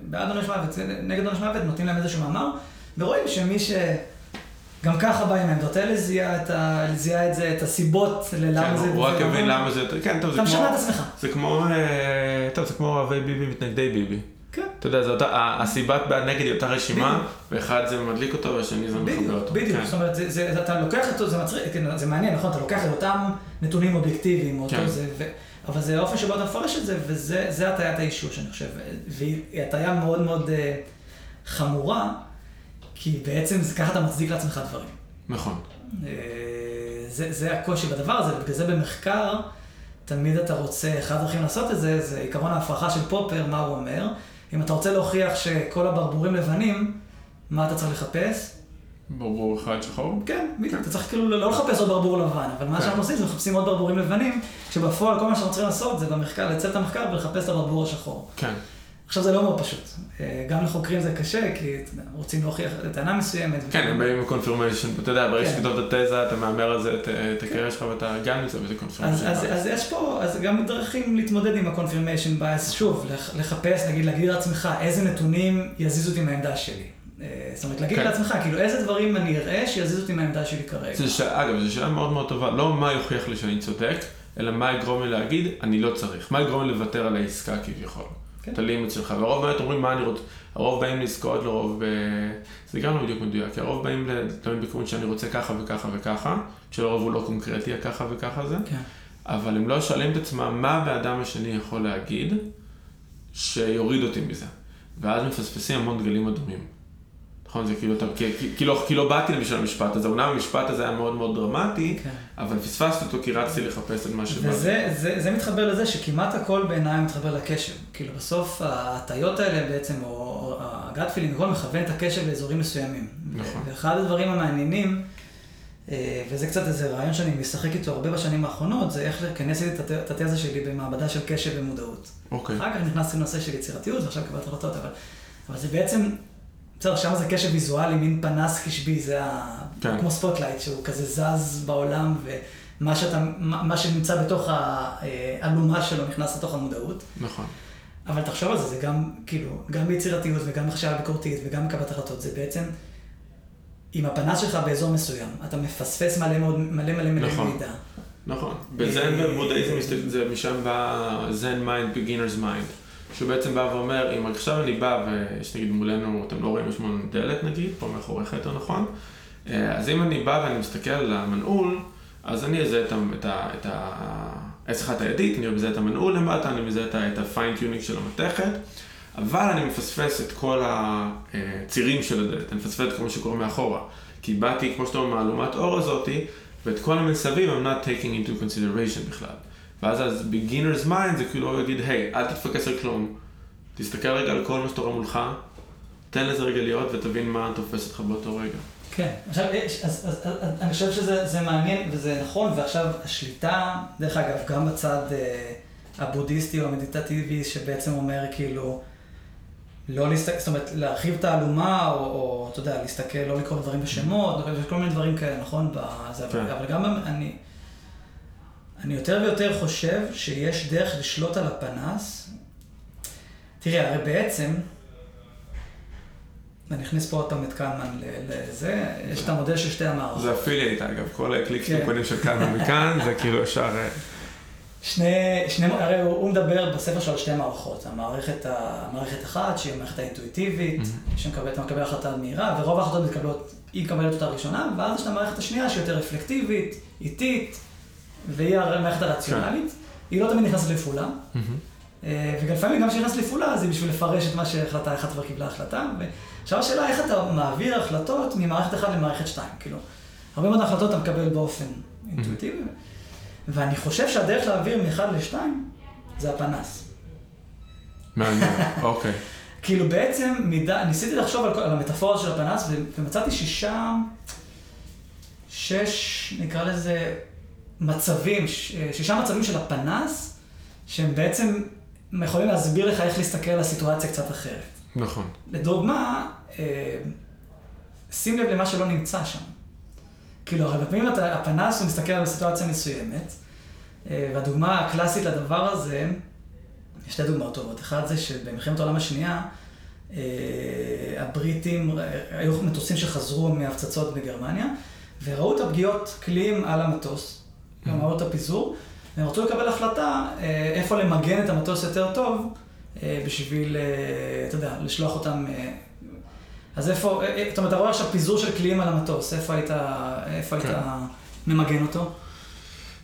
בעד עונש מוות, נגד עונש מוות, נותנים להם איזשהו מאמר, ורואים שמי שגם ככה בא עם העמדות האלה, זיהה את, ה... זיהה את זה, את הסיבות ללמה כן, זה... הוא רק הבין למה זה... כן, טוב, זה אתה כמו... משכנע את עצמך. זה כמו... אה, טוב, זה כמו אוהבי ביבי מתנגדי ביבי. כן. אתה יודע. ה- הסיבת בעד נגד היא אותה רשימה. ואחד זה מדליק אותו והשני זה מחבר אותו. בדיוק, כן. זאת אומרת, זה, זה, אתה לוקח אותו, זה מצחיק, כן, זה מעניין, נכון, אתה לוקח את אותם נתונים אובייקטיביים, אותו כן. זה, ו, אבל זה האופן שבו אתה מפרש את זה, וזה זה הטיית האישור שאני חושב, והיא הטיה מאוד מאוד אה, חמורה, כי בעצם זה, ככה אתה מצדיק לעצמך דברים. נכון. אה, זה, זה הקושי בדבר הזה, ובגלל זה במחקר, תמיד אתה רוצה, אחד הדרכים לעשות את זה, זה עקרון ההפרחה של פופר, מה הוא אומר. אם אתה רוצה להוכיח שכל הברבורים לבנים, מה אתה צריך לחפש? ברור אחד שחור. כן, בדיוק. אתה צריך כאילו לא לחפש עוד ברבור לבן, אבל מה כן. שאנחנו עושים זה מחפשים עוד ברבורים לבנים, כשבפועל כל מה שאנחנו צריכים לעשות זה במחקר, לצאת את המחקר ולחפש את הברבור השחור. כן. עכשיו זה לא מאוד פשוט. אה, גם לחוקרים זה קשה, כי רוצים להוכיח טענה מסוימת. כן, הם באים עם קונפירמיישן, אתה יודע, ברגע כן. שכתוב את התזה, אתה מהמר על זה את- את הקריירה שלך ואתה גם נמצא בזה קונפירמיישן. אז, יש פה, אז גם דרכים להתמודד עם ה-confirmation bias, שוב, לח- לחפש, נגיד, להגיד לעצמך איזה נתונים יזיזו אותי מהעמדה שלי. אה, זאת אומרת, להגיד כן. לעצמך, כאילו, איזה דברים אני אראה שיזיזו אותי מהעמדה שלי כרגע. זה ש... אגב, זו שאלה מאוד מאוד טובה, לא מה יוכיח לי שאני צודק, אלא מה יגרום לי להגיד, אני לא צריך. מה יגרום לי לוותר על העסקה כביכול. כן. את הלימיט שלך. והרוב באמת אומרים מה אני רוצה, הרוב באים לזכות, לרוב ב... זה גם לא בדיוק מדויק, כי הרוב באים תמיד בכיוון שאני רוצה ככה וככה וככה, כשלרוב הוא לא קונקרטי, הככה וככה זה, כן. אבל הם לא שואלים את עצמם מה הבן השני יכול להגיד שיוריד אותי מזה. ואז מפספסים המון דגלים אדומים. נכון? זה כאילו, אתה, כי, כי, לא, כי לא באתי בשביל המשפט הזה, אומנם המשפט הזה היה מאוד מאוד דרמטי, כן. אבל פספסתי אותו כי רצתי לחפש את מה שבאתי. וזה זה, זה מתחבר לזה שכמעט הכל בעיניי מתחבר לקשב. כאילו בסוף ההטיות האלה בעצם, או, הגאט פילינג, הכל מכוון את הקשב לאזורים מסוימים. נכון. ואחד הדברים המעניינים, אה, וזה קצת איזה רעיון שאני משחק איתו הרבה בשנים האחרונות, זה איך לכנס את התזה שלי במעבדה של קשב ומודעות. אוקיי. אחר כך נכנסתי לנושא של יצירתיות ועכשיו קבלת החלטות, אבל, אבל זה בעצם, בסדר, שם זה קשב ויזואלי, מין פנס קשבי, זה ה... כן. כמו spotlight, שהוא כזה זז בעולם, ומה שאתה, מה, שנמצא בתוך האלומה שלו נכנס לתוך המודעות. נכון. אבל תחשוב על זה, זה גם, כאילו, גם ביצירתיות וגם בחשיבה ביקורתית וגם בקבלת החלטות, זה בעצם, עם הפנס שלך באזור מסוים, אתה מפספס מלא מאוד, מלא מלא מלא נכון. מידע. נכון. בזן ובודהיזם זה משם בא Zen mind, beginner's mind. שהוא בעצם בא ואומר, אם עכשיו אני בא ויש נגיד מולנו, אתם לא רואים, יש מולנו דלת נגיד, פה מאחוריך יותר נכון, אה, אז אם אני בא ואני מסתכל על המנעול, אז אני אזהה את ה... את ה... את ה... את הידית, אני מזהה את המנעול למטה, אני מזהה את tuning של המתכת, אבל אני מפספס את כל הצירים של הדלת, אני מפספס את כל מה שקורה מאחורה. כי באתי, כמו שאתה אומר, מהלומת אור הזאתי, ואת כל המסביב I'm not taking into consideration בכלל. ואז אז beginner's mind זה כאילו להגיד, היי, אל תתפקס על כלום, תסתכל רגע על כל מה שאתה רואה מולך, תן לזה רגע להיות ותבין מה תופס אותך באותו רגע. כן, עכשיו, אז, אז, אז, אז אני חושב שזה מעניין וזה נכון, ועכשיו השליטה, דרך אגב, גם בצד אה, הבודהיסטי או המדיטטיבי, שבעצם אומר כאילו, לא להסתכל, זאת אומרת, להרחיב תעלומה, או, או אתה יודע, להסתכל, לא לקרוא דברים בשמות, וכל מיני דברים כאלה, נכון? בזה, כן. אבל גם אני, אני יותר ויותר חושב שיש דרך לשלוט על הפנס. תראה, הרי בעצם, ואני אכניס פה עוד פעם את קלמן לזה, יש את המודל של שתי המערכות. זה אפילייט אגב, כל הקליק כן. של קלמן מכאן, זה כאילו אפשר... אה, שני, שני, הרי הוא, הוא מדבר בספר שלו על שתי מערכות, המערכת, המערכת אחת שהיא המערכת האינטואיטיבית, mm-hmm. שאתה מקבל החלטה מהירה, ורוב ההחלטות מתקבלות, היא מקבלת אותה ראשונה, ואז יש את המערכת השנייה שהיא יותר רפלקטיבית, איטית, והיא המערכת הרציונלית, כן. היא לא תמיד נכנסת לפעולה, mm-hmm. וגם לפעמים גם כשהיא נכנסת לפעולה זה בשביל לפרש את מה שהחלטה אחת כבר קיבלה החלטה, ועכשיו השאלה איך אתה מעביר החלטות ממערכת אחת למערכת שתיים, כאילו, הרבה מאוד החלטות אתה מקבל באופן אינטואיטיבי. ואני חושב שהדרך להעביר מאחד לשתיים זה הפנס. מעניין, אוקיי. כאילו בעצם מידה, ניסיתי לחשוב על, על המטאפורה של הפנס ומצאתי שישה, שש, נקרא לזה, מצבים, שישה מצבים של הפנס, שהם בעצם יכולים להסביר לך איך להסתכל על הסיטואציה קצת אחרת. נכון. לדוגמה, אה, שים לב למה שלא נמצא שם. כאילו, הרבה פעמים אתה, הפנס הוא מסתכל על סיטואציה מסוימת, אה, והדוגמה הקלאסית לדבר הזה, יש שתי דוגמאות טובות. אחת זה שבמלחמת העולם השנייה, אה, הבריטים, היו מטוסים שחזרו מהפצצות בגרמניה, וראו את הפגיעות קליעים על המטוס, את הפיזור, והם רצו לקבל החלטה איפה למגן את המטוס יותר טוב, בשביל, אתה יודע, לשלוח אותם אז איפה, אה, אה, זאת אומרת, אתה רואה עכשיו פיזור של קליעים על המטוס, איפה היית, איפה היית כן. ממגן אותו?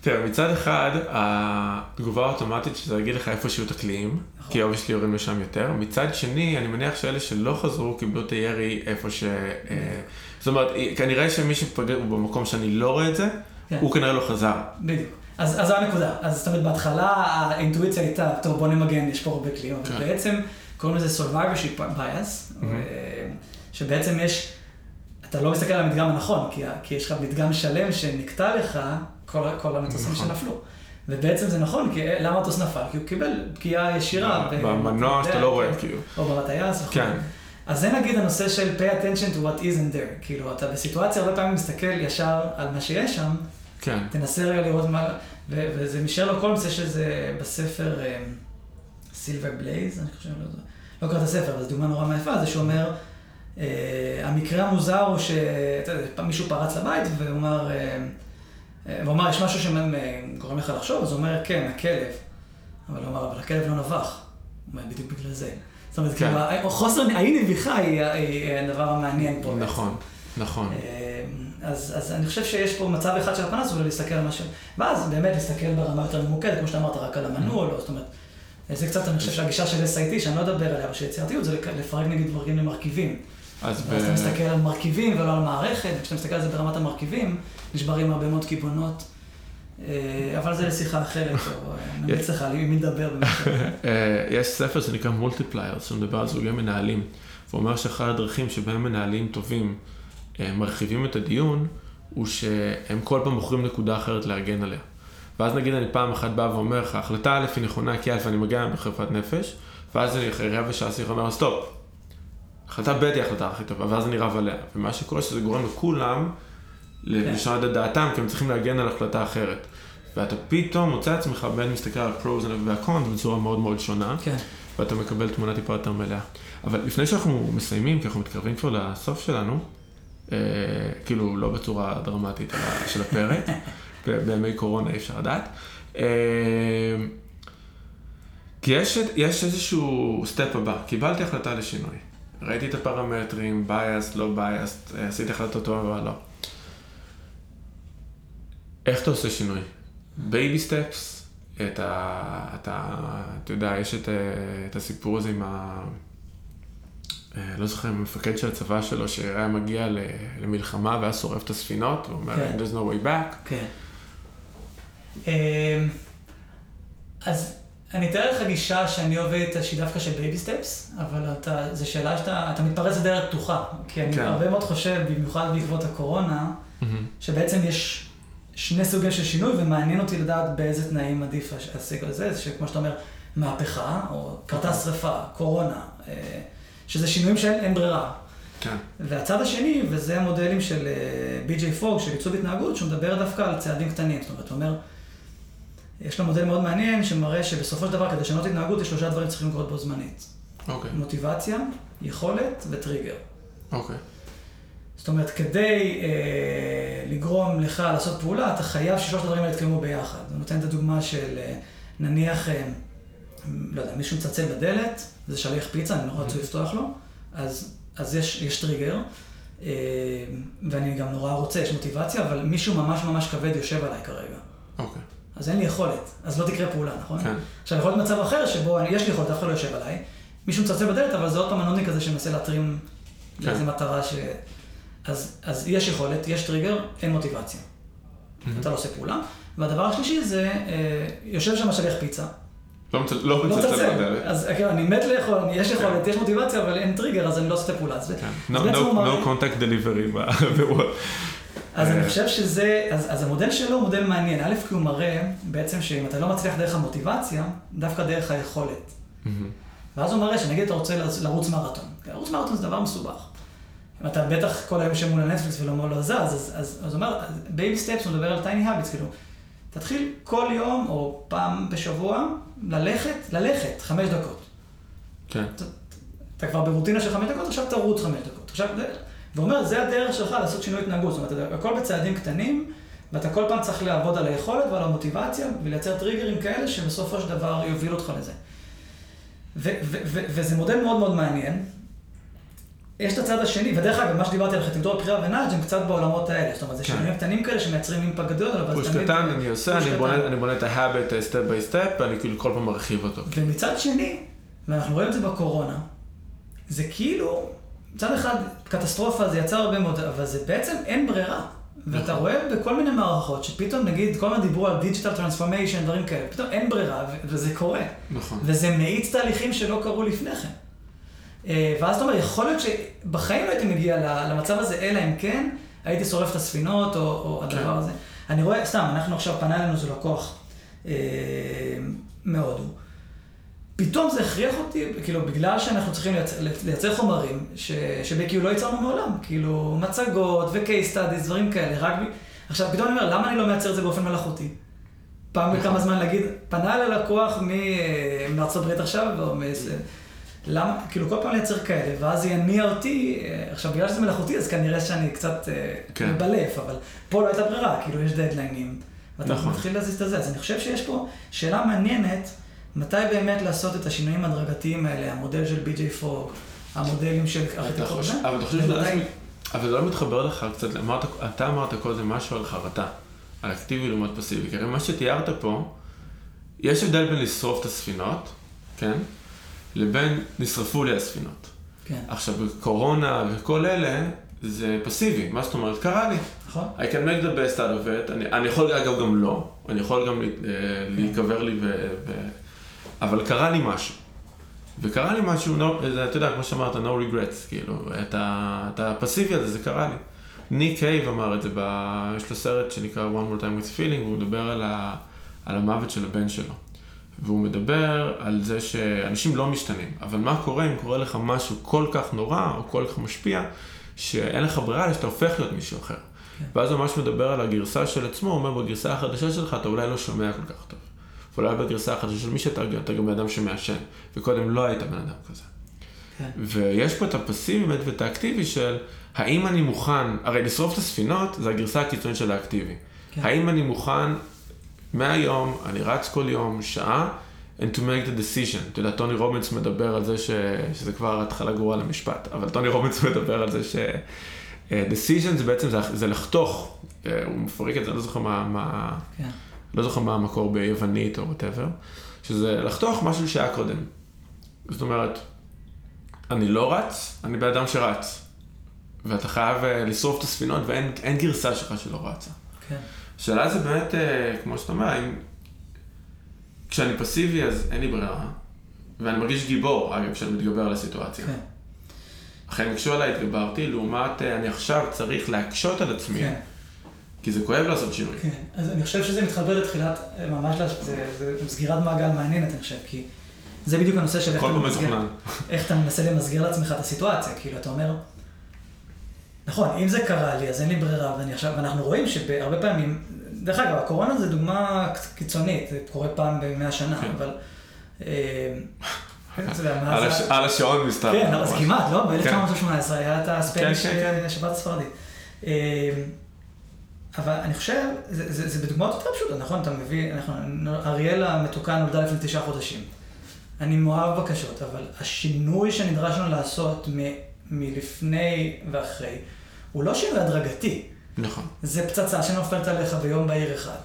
תראה, מצד אחד, התגובה האוטומטית שזה יגיד לך איפה שיהיו את הקליעים, נכון. כי obviously יורים לשם יותר. מצד שני, אני מניח שאלה שלא חזרו קיבלו את הירי איפה ש... אה, זאת אומרת, כנראה שמי שפגע במקום שאני לא רואה את זה, כן. הוא כנראה לא חזר. בדיוק. אז, אז זו הנקודה. אז זאת אומרת, בהתחלה האינטואיציה הייתה, טוב, בוא נמגן, יש פה הרבה קליעים, אבל כן. בעצם קוראים לזה survivorship bias. Mm-hmm. שבעצם יש, אתה לא מסתכל על המדגם הנכון, כי, כי יש לך מדגם שלם שנקטע לך כל, כל המטוסים נכון. שנפלו. ובעצם זה נכון, כי למה המטוס נפל? כי הוא קיבל פגיעה ישירה. במנוע שאתה לא רואה, כאילו. או במטייס. כן. אז זה נגיד הנושא של pay attention to what isn't there. כאילו, אתה בסיטואציה הרבה פעמים מסתכל ישר על מה שיש שם. כן. תנסה רגע לראות מה... וזה משרלוק הולמס, יש איזה בספר סילבר אה, בלייז, אני חושב, לא, לא קראת את הספר, אבל זו דוגמה נורא מעיפה, זה שאומר... Uh, המקרה המוזר הוא שמישהו פרץ לבית והוא אמר, uh, והוא אמר, יש משהו שגורם לך לחשוב, אז הוא אומר, כן, הכלב. אבל הוא אמר, אבל הכלב לא נבח. הוא אומר, בדיוק בגלל זה. זאת אומרת, כן. כאילו, חוסר, האי נביחה היא הדבר המעניין פה. נכון, נכון. אז, אז אני חושב שיש פה מצב אחד של הפנס, הוא להסתכל על משהו, ואז באמת להסתכל ברמה יותר ממוקדת, כמו שאתה אמרת, רק על המנעול, זאת אומרת, זה קצת, אני חושב שהגישה של SIT, שאני לא אדבר עליה, אבל של יצירתיות, זה לפרק נגיד דברים למרכיבים. אז ב... אתה מסתכל על מרכיבים ולא על מערכת, וכשאתה מסתכל על זה ברמת המרכיבים, נשברים הרבה מאוד קיבעונות. אה, אבל זה לשיחה אחרת, או נמליץ לך עם מי לדבר. אה, יש ספר שנקרא Multiplier, שמדבר על סוגי מנהלים. הוא אומר שאחד הדרכים שבהם מנהלים טובים אה, מרחיבים את הדיון, הוא שהם כל פעם בוחרים נקודה אחרת להגן עליה. ואז נגיד אני פעם אחת בא ואומר לך, החלטה א' היא נכונה כי א' אני מגן בחירוף נפש, ואז אני אחרי רבע שעה שיחה אומר, סטופ, החלטה ב' היא ההחלטה הכי טובה, ואז אני רב עליה. ומה שקורה שזה גורם לכולם לשנות את דעתם, כי הם צריכים להגן על החלטה אחרת. ואתה פתאום מוצא עצמך בין מסתכל על פרוז והקונט בצורה מאוד מאוד שונה, כן. ואתה מקבל תמונה טיפה יותר מלאה. אבל לפני שאנחנו מסיימים, כי אנחנו מתקרבים כבר לסוף שלנו, כאילו לא בצורה דרמטית של הפרק, בימי קורונה אי אפשר לדעת. אה, כי יש, יש איזשהו סטפ הבא, קיבלתי החלטה לשינוי. ראיתי את הפרמטרים, biased, לא biased, עשיתי החלטה טובה, לא. איך אתה עושה שינוי? baby steps, את ה... אתה, אתה יודע, יש את, את הסיפור הזה עם ה... לא זוכר, המפקד של הצבא שלו, שהיה מגיע למלחמה והיה שורף את הספינות, הוא אומר, כן. there's no way back. כן. אמ, אז אני אתאר לך גישה שאני איתה שהיא דווקא של baby steps, אבל אתה, זו שאלה שאתה, אתה מתפרץ לדלת פתוחה. כי אני כן. הרבה מאוד חושב, במיוחד בעקבות הקורונה, mm-hmm. שבעצם יש שני סוגים של שינוי, ומעניין אותי לדעת באיזה תנאים עדיף להשיג על זה, שכמו שאתה אומר, מהפכה, או קרתה שרפה, קורונה, אה, שזה שינויים שאין ברירה. כן. והצד השני, וזה המודלים של בי.ג'יי פוג, של עיצוב התנהגות, שהוא מדבר דווקא על צעדים קטנים. זאת אומרת, הוא אומר, יש לו מודל מאוד מעניין שמראה שבסופו של דבר, כדי לשנות התנהגות, יש שלושה דברים שצריכים לקרות בו זמנית. אוקיי. מוטיבציה, יכולת וטריגר. אוקיי. זאת אומרת, כדי אה, לגרום לך לעשות פעולה, אתה חייב ששלושת הדברים האלה יתקיימו ביחד. אני נותן את הדוגמה של, אה, נניח, אה, לא יודע, מישהו מצלצל בדלת, זה שליח פיצה, אני נורא רוצה לפתוח לו, אז, אז יש, יש טריגר, אה, ואני גם נורא רוצה, יש מוטיבציה, אבל מישהו ממש ממש כבד יושב עליי כרגע. אוקיי. אז אין לי יכולת, אז לא תקרה פעולה, נכון? כן. עכשיו, יכול להיות מצב אחר שבו אני, יש לי יכולת, אף אחד לא יושב עליי, מישהו מצלצל בדלת, אבל זה עוד פעם הנודניק כזה שמנסה להתרים כן. לאיזה מטרה ש... אז, אז יש יכולת, יש טריגר, אין מוטיבציה. Mm-hmm. אתה לא עושה פעולה. והדבר השלישי זה, אה, יושב שם שליח פיצה. לא, לא מצלצל בדלת. אז כאילו, אני מת לאכול, יש יכולת, יש מוטיבציה, אבל אין טריגר, אז אני לא עושה פעולה. כן. No contact delivery. אז אני חושב שזה, אז, אז המודל שלו הוא מודל מעניין. א', כי הוא מראה בעצם שאם אתה לא מצליח דרך המוטיבציה, דווקא דרך היכולת. ואז הוא מראה שנגיד אתה רוצה לרוץ מרתון. לרוץ מרתון זה דבר מסובך. אם אתה בטח כל היום יושב מול הנטפליקס ולא לא זז, אז, אז, הוא אומר, baby steps הוא מדבר על tiny habits, כאילו, תתחיל כל יום או פעם בשבוע ללכת, ללכת חמש דקות. כן. אתה, אתה כבר ברוטינה של חמש דקות, עכשיו תרוץ חמש דקות. עכשיו, והוא אומר, זה הדרך שלך לעשות שינוי התנהגות. זאת אומרת, הכל בצעדים קטנים, ואתה כל פעם צריך לעבוד על היכולת ועל המוטיבציה, ולייצר טריגרים כאלה שבסופו של דבר יובילו אותך לזה. וזה מודל מאוד מאוד מעניין. יש את הצד השני, ודרך אגב, מה שדיברתי על ארכיטקטורה בחירה ו nudge הם קצת בעולמות האלה. זאת אומרת, זה כן. שינויים קטנים כאלה שמייצרים אימפקט גדול, אבל תמיד... push קטן, אני עושה, אני בונה את ה-habit step by step, ואני כאילו כל פעם מרחיב אותו. ומצד שני, ואנחנו רואים את זה בקורונה, זה כאילו, מצד אחד, קטסטרופה, זה יצר הרבה מאוד, אבל זה בעצם אין ברירה. ואתה נכון. רואה בכל מיני מערכות, שפתאום נגיד, כל הזמן דיברו על digital transformation, דברים כאלה, פתאום אין ברירה, וזה קורה. נכון. וזה מאיץ תהליכים שלא קרו לפני כן. אה, ואז אתה אומר, יכול להיות שבחיים לא הייתי מגיע למצב הזה, אלא אם כן הייתי שורף את הספינות, או, או הדבר כן. הזה. אני רואה, סתם, אנחנו עכשיו, פנה אלינו איזה לקוח אה, מהודו. פתאום זה הכריח אותי, כאילו, בגלל שאנחנו צריכים לייצר, לייצר חומרים ש, שבקיו לא ייצרנו מעולם, כאילו, מצגות ו-case studies, דברים כאלה, רק... עכשיו, פתאום אני אומר, למה אני לא מייצר את זה באופן מלאכותי? פעם בכמה נכון. זמן להגיד, פנה אל הלקוח אה, מארצות הברית עכשיו, או מאיזה... למה, כאילו כל פעם לייצר כאלה, ואז זה יניע אותי, אה, עכשיו בגלל שזה מלאכותי, אז כנראה שאני קצת אה, כן. מבלף, אבל פה לא הייתה ברירה, כאילו יש דדליינים, ואתה נכון. מתחיל להזיז את זה, אז אני חושב שיש פה שאלה מעניינת, מתי באמת לעשות את השינויים ההדרגתיים האלה, המודל של בי.ג'יי פוג, המודלים של ארכיטקטורה, אבל אתה חושב שזה... אבל זה לא מתחבר לך קצת, אמרת, אתה אמרת קודם משהו על חרטה, על אקטיבי לעומת פסיבי, כי הרי מה שתיארת פה, יש הבדל בין לשרוף את הספינות, כן? לבין נשרפו לי הספינות. כן. עכשיו, בקורונה וכל אלה, זה פסיבי. מה זאת אומרת? קרה לי. נכון. I can make the best out of it. אני, אני יכול, אגב, גם לא. אני יכול גם כן. להיקבר לי ו... ו... אבל קרה לי משהו. וקרה לי משהו, no, זה, אתה יודע, כמו שאמרת, no regrets, כאילו, את, ה, את הפסיבי הזה, זה קרה לי. ניק קייב אמר את זה, ב... יש לו סרט שנקרא One More Time with Feeling, והוא מדבר על, ה, על המוות של הבן שלו. והוא מדבר על זה שאנשים לא משתנים, אבל מה קורה אם קורה לך משהו כל כך נורא או כל כך משפיע, שאין לך ברירה שאתה הופך להיות מישהו אחר. כן. ואז הוא ממש מדבר על הגרסה של עצמו, הוא אומר בגרסה החדשה שלך אתה אולי לא שומע כל כך טוב. ואולי בגרסה החדשה של מי שאתה, אתה גם בן אדם שמעשן, וקודם לא היית בן אדם כזה. כן. ויש פה את הפסיבי באמת ואת האקטיבי של האם אני מוכן, הרי לשרוף את הספינות זה הגרסה הקיצונית של האקטיבי. כן. האם אני מוכן, מהיום, אני רץ כל יום, שעה, and to make the decision. אתה יודע, טוני רובינס מדבר על זה ש... שזה כבר התחלה גרועה למשפט, אבל טוני רובינס מדבר על זה ש... Uh, decision זה בעצם, זה, זה לחתוך, uh, הוא מפריק את זה, לא זוכר מה, מה, כן. לא זוכר מה המקור ביוונית או whatever, שזה לחתוך משהו שהיה קודם. זאת אומרת, אני לא רץ, אני בן אדם שרץ. ואתה חייב אה, לשרוף את הספינות ואין גרסה שלך שלא רצה. כן. השאלה זה באמת, אה, כמו שאתה אומר, אם... כשאני פסיבי אז אין לי ברירה, ואני מרגיש גיבור, אגב, כשאני מתגבר על הסיטואציה. כן. אחרי הקשו עליי התגברתי, לעומת אה, אני עכשיו צריך להקשות על עצמי, כן. כי זה כואב לעשות שינוי. כן, אז אני חושב שזה מתחבר לתחילת, ממש, זה, זה סגירת מעגל מעניינת, אני חושב, כי זה בדיוק הנושא של איך אתה, ממסגר, איך אתה מנסה למסגר לעצמך את הסיטואציה, כאילו, אתה אומר, נכון, אם זה קרה לי, אז אין לי ברירה, ואני עכשיו, ואנחנו רואים שהרבה פעמים, דרך אגב, הקורונה זה דוגמה קיצונית, זה קורה פעם במאה שנה, כן. אבל... אה, על השעון מסתבר. כן, אז כמעט, לא? ב-1918 היה את הספייניש כן, כן, אה, שבת הספרדית. אה, אבל אני חושב, זה בדוגמאות יותר פשוטות, נכון? אתה מביא, אריאל המתוקה נולדה לפני תשעה חודשים. אני מאוהב בקשות, אבל השינוי שנדרשנו לעשות מלפני ואחרי, הוא לא שינוי הדרגתי. נכון. זה פצצה שנופלת עליך ביום בהיר אחד.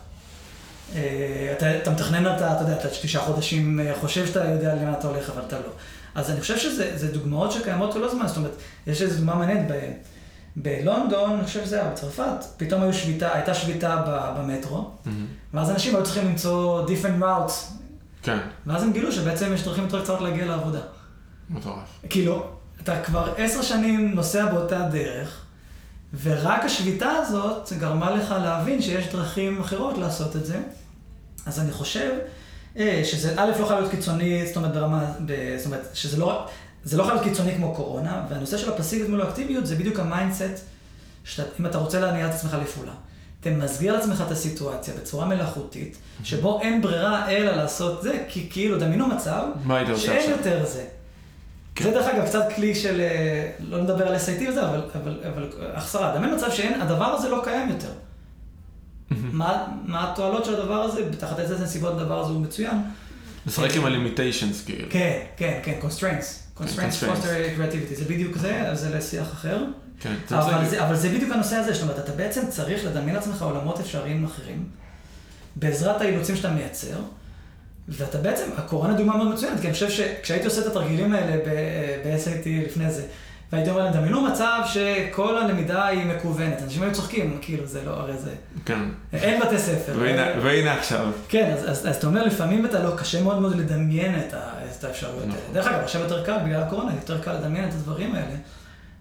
אה, אתה, אתה מתכנן אותה, אתה יודע, אתה תשעה חודשים אה, חושב שאתה יודע למה אתה הולך, אבל אתה לא. אז אני חושב שזה דוגמאות שקיימות כל הזמן, זאת אומרת, יש איזו דוגמה מעניינת ב... בלונדון, אני חושב שזה היה בצרפת, פתאום היו שביתה, הייתה שביתה במטרו, mm-hmm. ואז אנשים היו צריכים למצוא different routes. כן. ואז הם גילו שבעצם יש דרכים יותר קצרות להגיע לעבודה. מטורף. כאילו, אתה כבר עשר שנים נוסע באותה דרך, ורק השביתה הזאת גרמה לך להבין שיש דרכים אחרות לעשות את זה. אז אני חושב אה, שזה א', לא חייב להיות קיצוני, זאת אומרת ברמה, זאת אומרת, שזה לא, זה לא חייב להיות קיצוני כמו קורונה, והנושא של הפסיביות מול האקטיביות זה בדיוק ה mindset, שאם אתה רוצה להניע את עצמך לפעולה. תמסגר לעצמך את הסיטואציה בצורה מלאכותית, שבו אין ברירה אלא לעשות זה, כי כאילו דמיינו מצב, שאין יותר זה. זה דרך אגב קצת כלי של, אה, לא נדבר על SIT וזה, אבל, אבל, אבל החסרה. דמיין מצב שאין, הדבר הזה לא קיים יותר. מה, מה התועלות של הדבר הזה, תחת איזה נסיבות הדבר הזה הוא מצוין. לשחק עם ה-limitations כאילו. כן, כן, כן, constraints. constraints foster creativity, זה בדיוק זה, זה לשיח אחר. כן, אבל זה, אבל זה בדיוק הנושא הזה, זאת אומרת, אתה בעצם צריך לדמיין לעצמך עולמות אפשריים אחרים, בעזרת האילוצים שאתה מייצר. ואתה בעצם, הקורונה דוגמה מאוד מצוינת, כי אני חושב שכשהייתי עושה את התרגילים האלה ב-SAT לפני זה, והייתי אומר להם, דמיינו מצב שכל הלמידה היא מקוונת. אנשים היו צוחקים, כאילו, זה לא, הרי זה... כן. אין בתי ספר. והנה, והנה עכשיו. כן, אז, אז, אז אתה אומר, לפעמים אתה לא, קשה מאוד מאוד לדמיין את, את האפשרויות האלה. נכון. דרך אגב, עכשיו יותר קל, בגלל הקורונה, יותר קל לדמיין את הדברים האלה.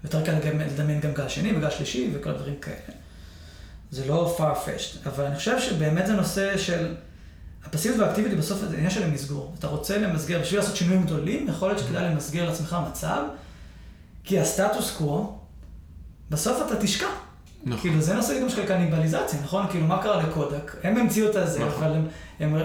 יותר קל לדמיין גם גל שני וגל שלישי וכל הדברים כאלה. זה לא far-fetched, אבל אני חושב שבאמת זה נושא של... הפסיביות והאקטיביות בסוף זה עניין של המסגור. אתה רוצה למסגר, בשביל לעשות שינויים גדולים, יכול להיות שכדאי למסגר לעצמך מצב, כי הסטטוס קוו, בסוף אתה תשקע. נכון. כאילו, זה נושא גם של קניבליזציה, נכון? כאילו, מה קרה לקודק? הם המציאו את הזה, נכון. אבל הם... הם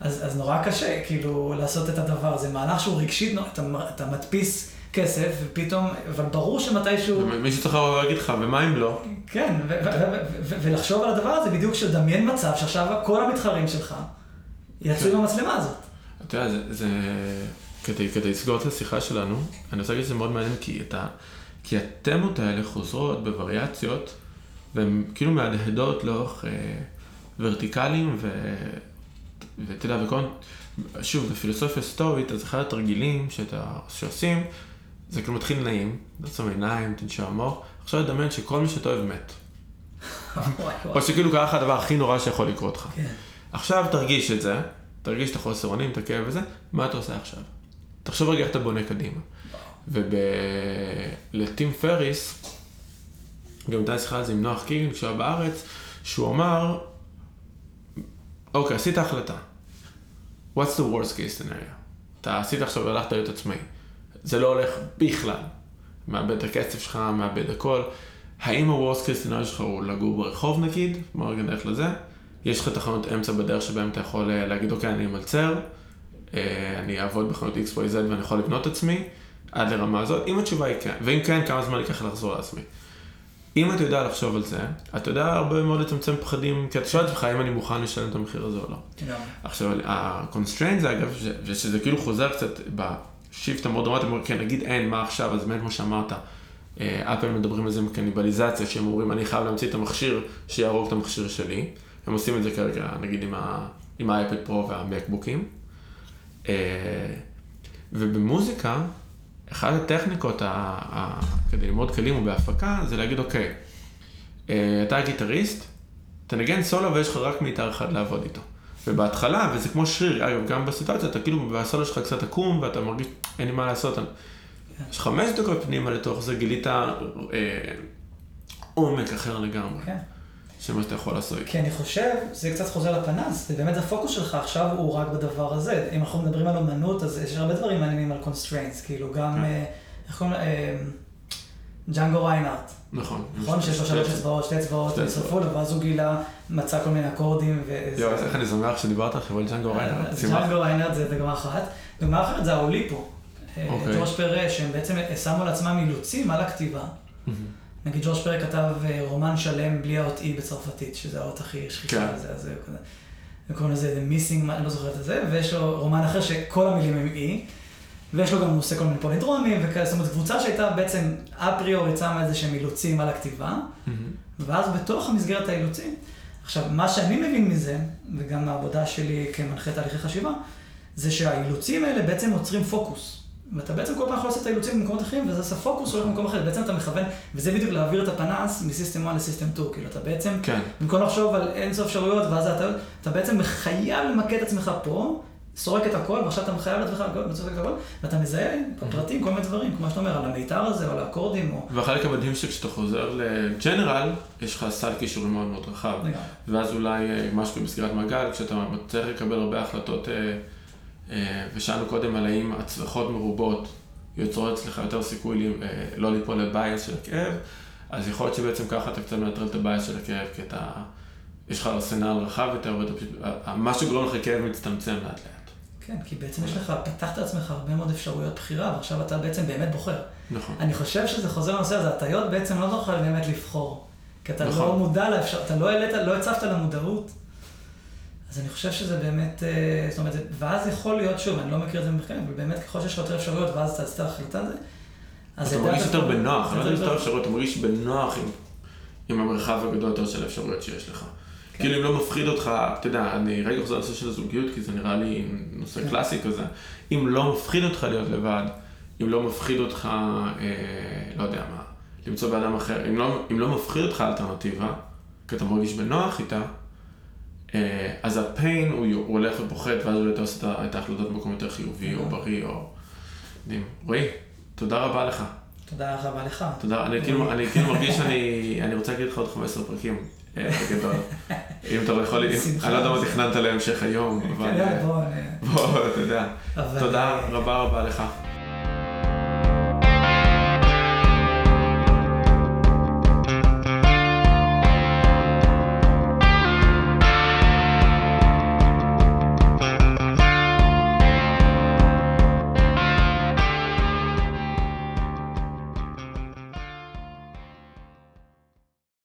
אז, אז נורא קשה, כאילו, לעשות את הדבר הזה. מהלך שהוא רגשית, אתה, אתה מדפיס כסף, ופתאום, אבל ברור שמתישהו... מישהו צריך לבוא ולהגיד לך, ומה אם לא? כן, ולחשוב על הדבר הזה בדיוק, שדמיין מצב שעכשיו כל המתחרים שלך יצאו עם המצלמה הזאת. אתה יודע, זה, זה... כדי, כדי לסגור את השיחה שלנו, אני רוצה להגיד שזה מאוד מעניין, כי, אתה, כי התמות האלה חוזרות בווריאציות, והן כאילו מהדהדות לאורך אה, ורטיקלים, ואתה יודע, וכל... שוב, בפילוסופיה סטורית, אז אחד התרגילים שאתה, שעושים, זה כאילו מתחיל נעים, לעצום עיניים, תנשום עמוק, עכשיו לדמיין שכל מי שאתה אוהב מת. או שכאילו קרה לך הדבר הכי נורא שיכול לקרות לך. כן. עכשיו תרגיש את זה, תרגיש את החוסר אונים, את הכאב וזה, מה אתה עושה עכשיו? תחשוב רגע איך אתה בונה קדימה. ולטים פריס, גם הייתה שיחה על זה עם נוח קיגן כשהוא היה בארץ, שהוא אמר, אוקיי, עשית החלטה. What's the worst case scenario? אתה עשית עכשיו, הלכת להיות עצמאי. זה לא הולך בכלל. מאבד את הכסף שלך, מאבד הכל. האם ה-Worst case scenario שלך הוא לגור ברחוב נגיד? בוא רגע נלך לזה. יש לך תחנות אמצע בדרך שבהם אתה יכול אה, להגיד, אוקיי, אני אמלצר, אה, אני אעבוד בחנות XYZ ואני יכול לבנות עצמי, עד לרמה הזאת. אם התשובה היא כן, ואם כן, כמה זמן ייקח לחזור לעצמי. אם אתה יודע לחשוב על זה, אתה יודע הרבה מאוד לצמצם פחדים, כי אתה שואל את עצמך אם אני מוכן לשלם את המחיר הזה או לא. עכשיו, ה-constraint זה אגב, ושזה כאילו חוזר קצת בשיפט המאוד דרמטי, כן, נגיד אין, מה עכשיו, אז באמת כמו שאמרת, אפל מדברים על זה עם קניבליזציה, שהם אומרים, אני חייב להמציא את המכשיר שיהרוג את המכשיר שלי. הם עושים את זה כרגע, נגיד עם, ה, עם האייפד פרו והמקבוקים. ובמוזיקה, אחת הטכניקות ה, ה, כדי ללמוד כלים ובהפקה, זה להגיד, אוקיי, אתה גיטריסט, תנגן סולו ויש לך רק מיתר אחד לעבוד איתו. ובהתחלה, וזה כמו שריר, אגב, גם בסיטואציה, אתה כאילו, בסולו שלך קצת עקום, ואתה מרגיש, אין לי מה לעשות. יש חמש דקות פנימה לתוך זה, גילית אה, עומק אחר לגמרי. כן. של מה שאתה יכול לעשות. כי אני חושב, זה קצת חוזר לפנס, זה באמת הפוקוס שלך עכשיו הוא רק בדבר הזה. אם אנחנו מדברים על אמנות, אז יש הרבה דברים מעניינים על constraints, כאילו גם, כן. אה, איך קוראים לה, אה, ג'אנגו ריינארט. נכון. נכון שיש לו שלוש אצבעות, שתי אצבעות, נשרפו לו, ואז הוא גילה, מצא כל מיני אקורדים. יואו, איך אני שמח שדיברת עכשיו על ג'אנגו ריינארט. ג'אנגו ריינארט זה דוגמה אחת. דוגמה אחרת זה האוליפו. אוקיי. ג'וש פרה, שהם בעצם שמו לעצמם אילוצים על הכתיבה. נגיד ג'וש פרק כתב אה, רומן שלם בלי האות E בצרפתית, שזה האות הכי שכיחה כן. לזה, אז כזה. וקוראים לזה The Missing, אני לא זוכר את זה, ויש לו רומן אחר שכל המילים הם E, ויש לו גם, הוא עושה כל מיני פולידרומים, וכאלה, זאת אומרת, קבוצה שהייתה בעצם אפריורית שמה איזה שהם אילוצים על הכתיבה, mm-hmm. ואז בתוך המסגרת האילוצים, עכשיו, מה שאני מבין מזה, וגם מהעבודה שלי כמנחה תהליכי חשיבה, זה שהאילוצים האלה בעצם עוצרים פוקוס. ואתה בעצם כל פעם יכול לעשות את האילוצים במקומות אחרים, וזה עושה פוקוס הולך במקום אחר, בעצם אתה מכוון, וזה בדיוק להעביר את הפנס מסיסטם 1 לסיסטם 2, כאילו אתה בעצם, כן. במקום לחשוב על אין סוף אפשרויות, ואז אתה, אתה בעצם חייב למקד את עצמך פה, סורק את הכל, ועכשיו אתה מחייב לעצמך לסורק את הכל, ואתה מזהה בפרטים כל מיני דברים, כמו שאתה אומר, על המיתר הזה, או על האקורדים, או... והחלק המדהים שכשאתה חוזר ל general, יש לך סל קישורים מאוד מאוד רחב, ואז אולי אה, משהו במסגרת מעגל, כשאתה צריך לקבל הרבה החלטות אה, ושאלנו קודם על האם הצלחות מרובות יוצרות אצלך יותר סיכוי אה, לא ליפול ל bias של הכאב, אז יכול להיות שבעצם ככה אתה קצת מנטרל את ה bias של הכאב, כי אתה, יש לך ארסנל רחב יותר, ואתה פשוט, מה שגורם לך כאב מצטמצם לאט לאט. כן, כי בעצם יש לך, פתחת לעצמך הרבה מאוד אפשרויות בחירה, ועכשיו אתה בעצם באמת בוחר. נכון. אני חושב שזה חוזר לנושא הזה, הטיות בעצם לא תוכל באמת לבחור. כי אתה לא נכון. לא מודע לאפשר, אתה לא העלית, לא הצבת למודעות. אז אני חושב שזה באמת, אה, זאת אומרת, ואז יכול להיות, שוב, אני לא מכיר את זה במחקרים, אבל באמת ככל שיש לך יותר אפשרויות, ואז אתה עשית החלטה על זה, אתה מרגיש יותר בנוח, אני לא יודע יותר אפשרויות, אתה מרגיש בנוח עם המרחב הגדול יותר של האפשרויות שיש לך. כן. כאילו אם לא מפחיד אותך, אתה יודע, אני רגע חוזר לנושא של הזוגיות, כי זה נראה לי נושא כן. קלאסי כזה, אם לא מפחיד אותך להיות לבד, אם לא מפחיד אותך, אה, לא יודע מה, למצוא באדם אחר, אם לא, אם לא מפחיד אותך האלטרנטיבה, כי אתה מרגיש בנוח איתה, אז הפיין הוא, הוא הולך ופוחת, ואז אולי אתה עושה את ההחלטות במקום יותר חיובי או בריא או... רועי, תודה רבה לך. תודה רבה לך. תודה, אני כאילו, אני כאילו מרגיש שאני אני רוצה להגיד לך עוד 15 פרקים. אה, בגדול. אם אתה יכול, אני לא יודע מה תכננת להמשך היום, אבל... כן, בוא, בוא, אתה יודע. תודה רבה רבה לך.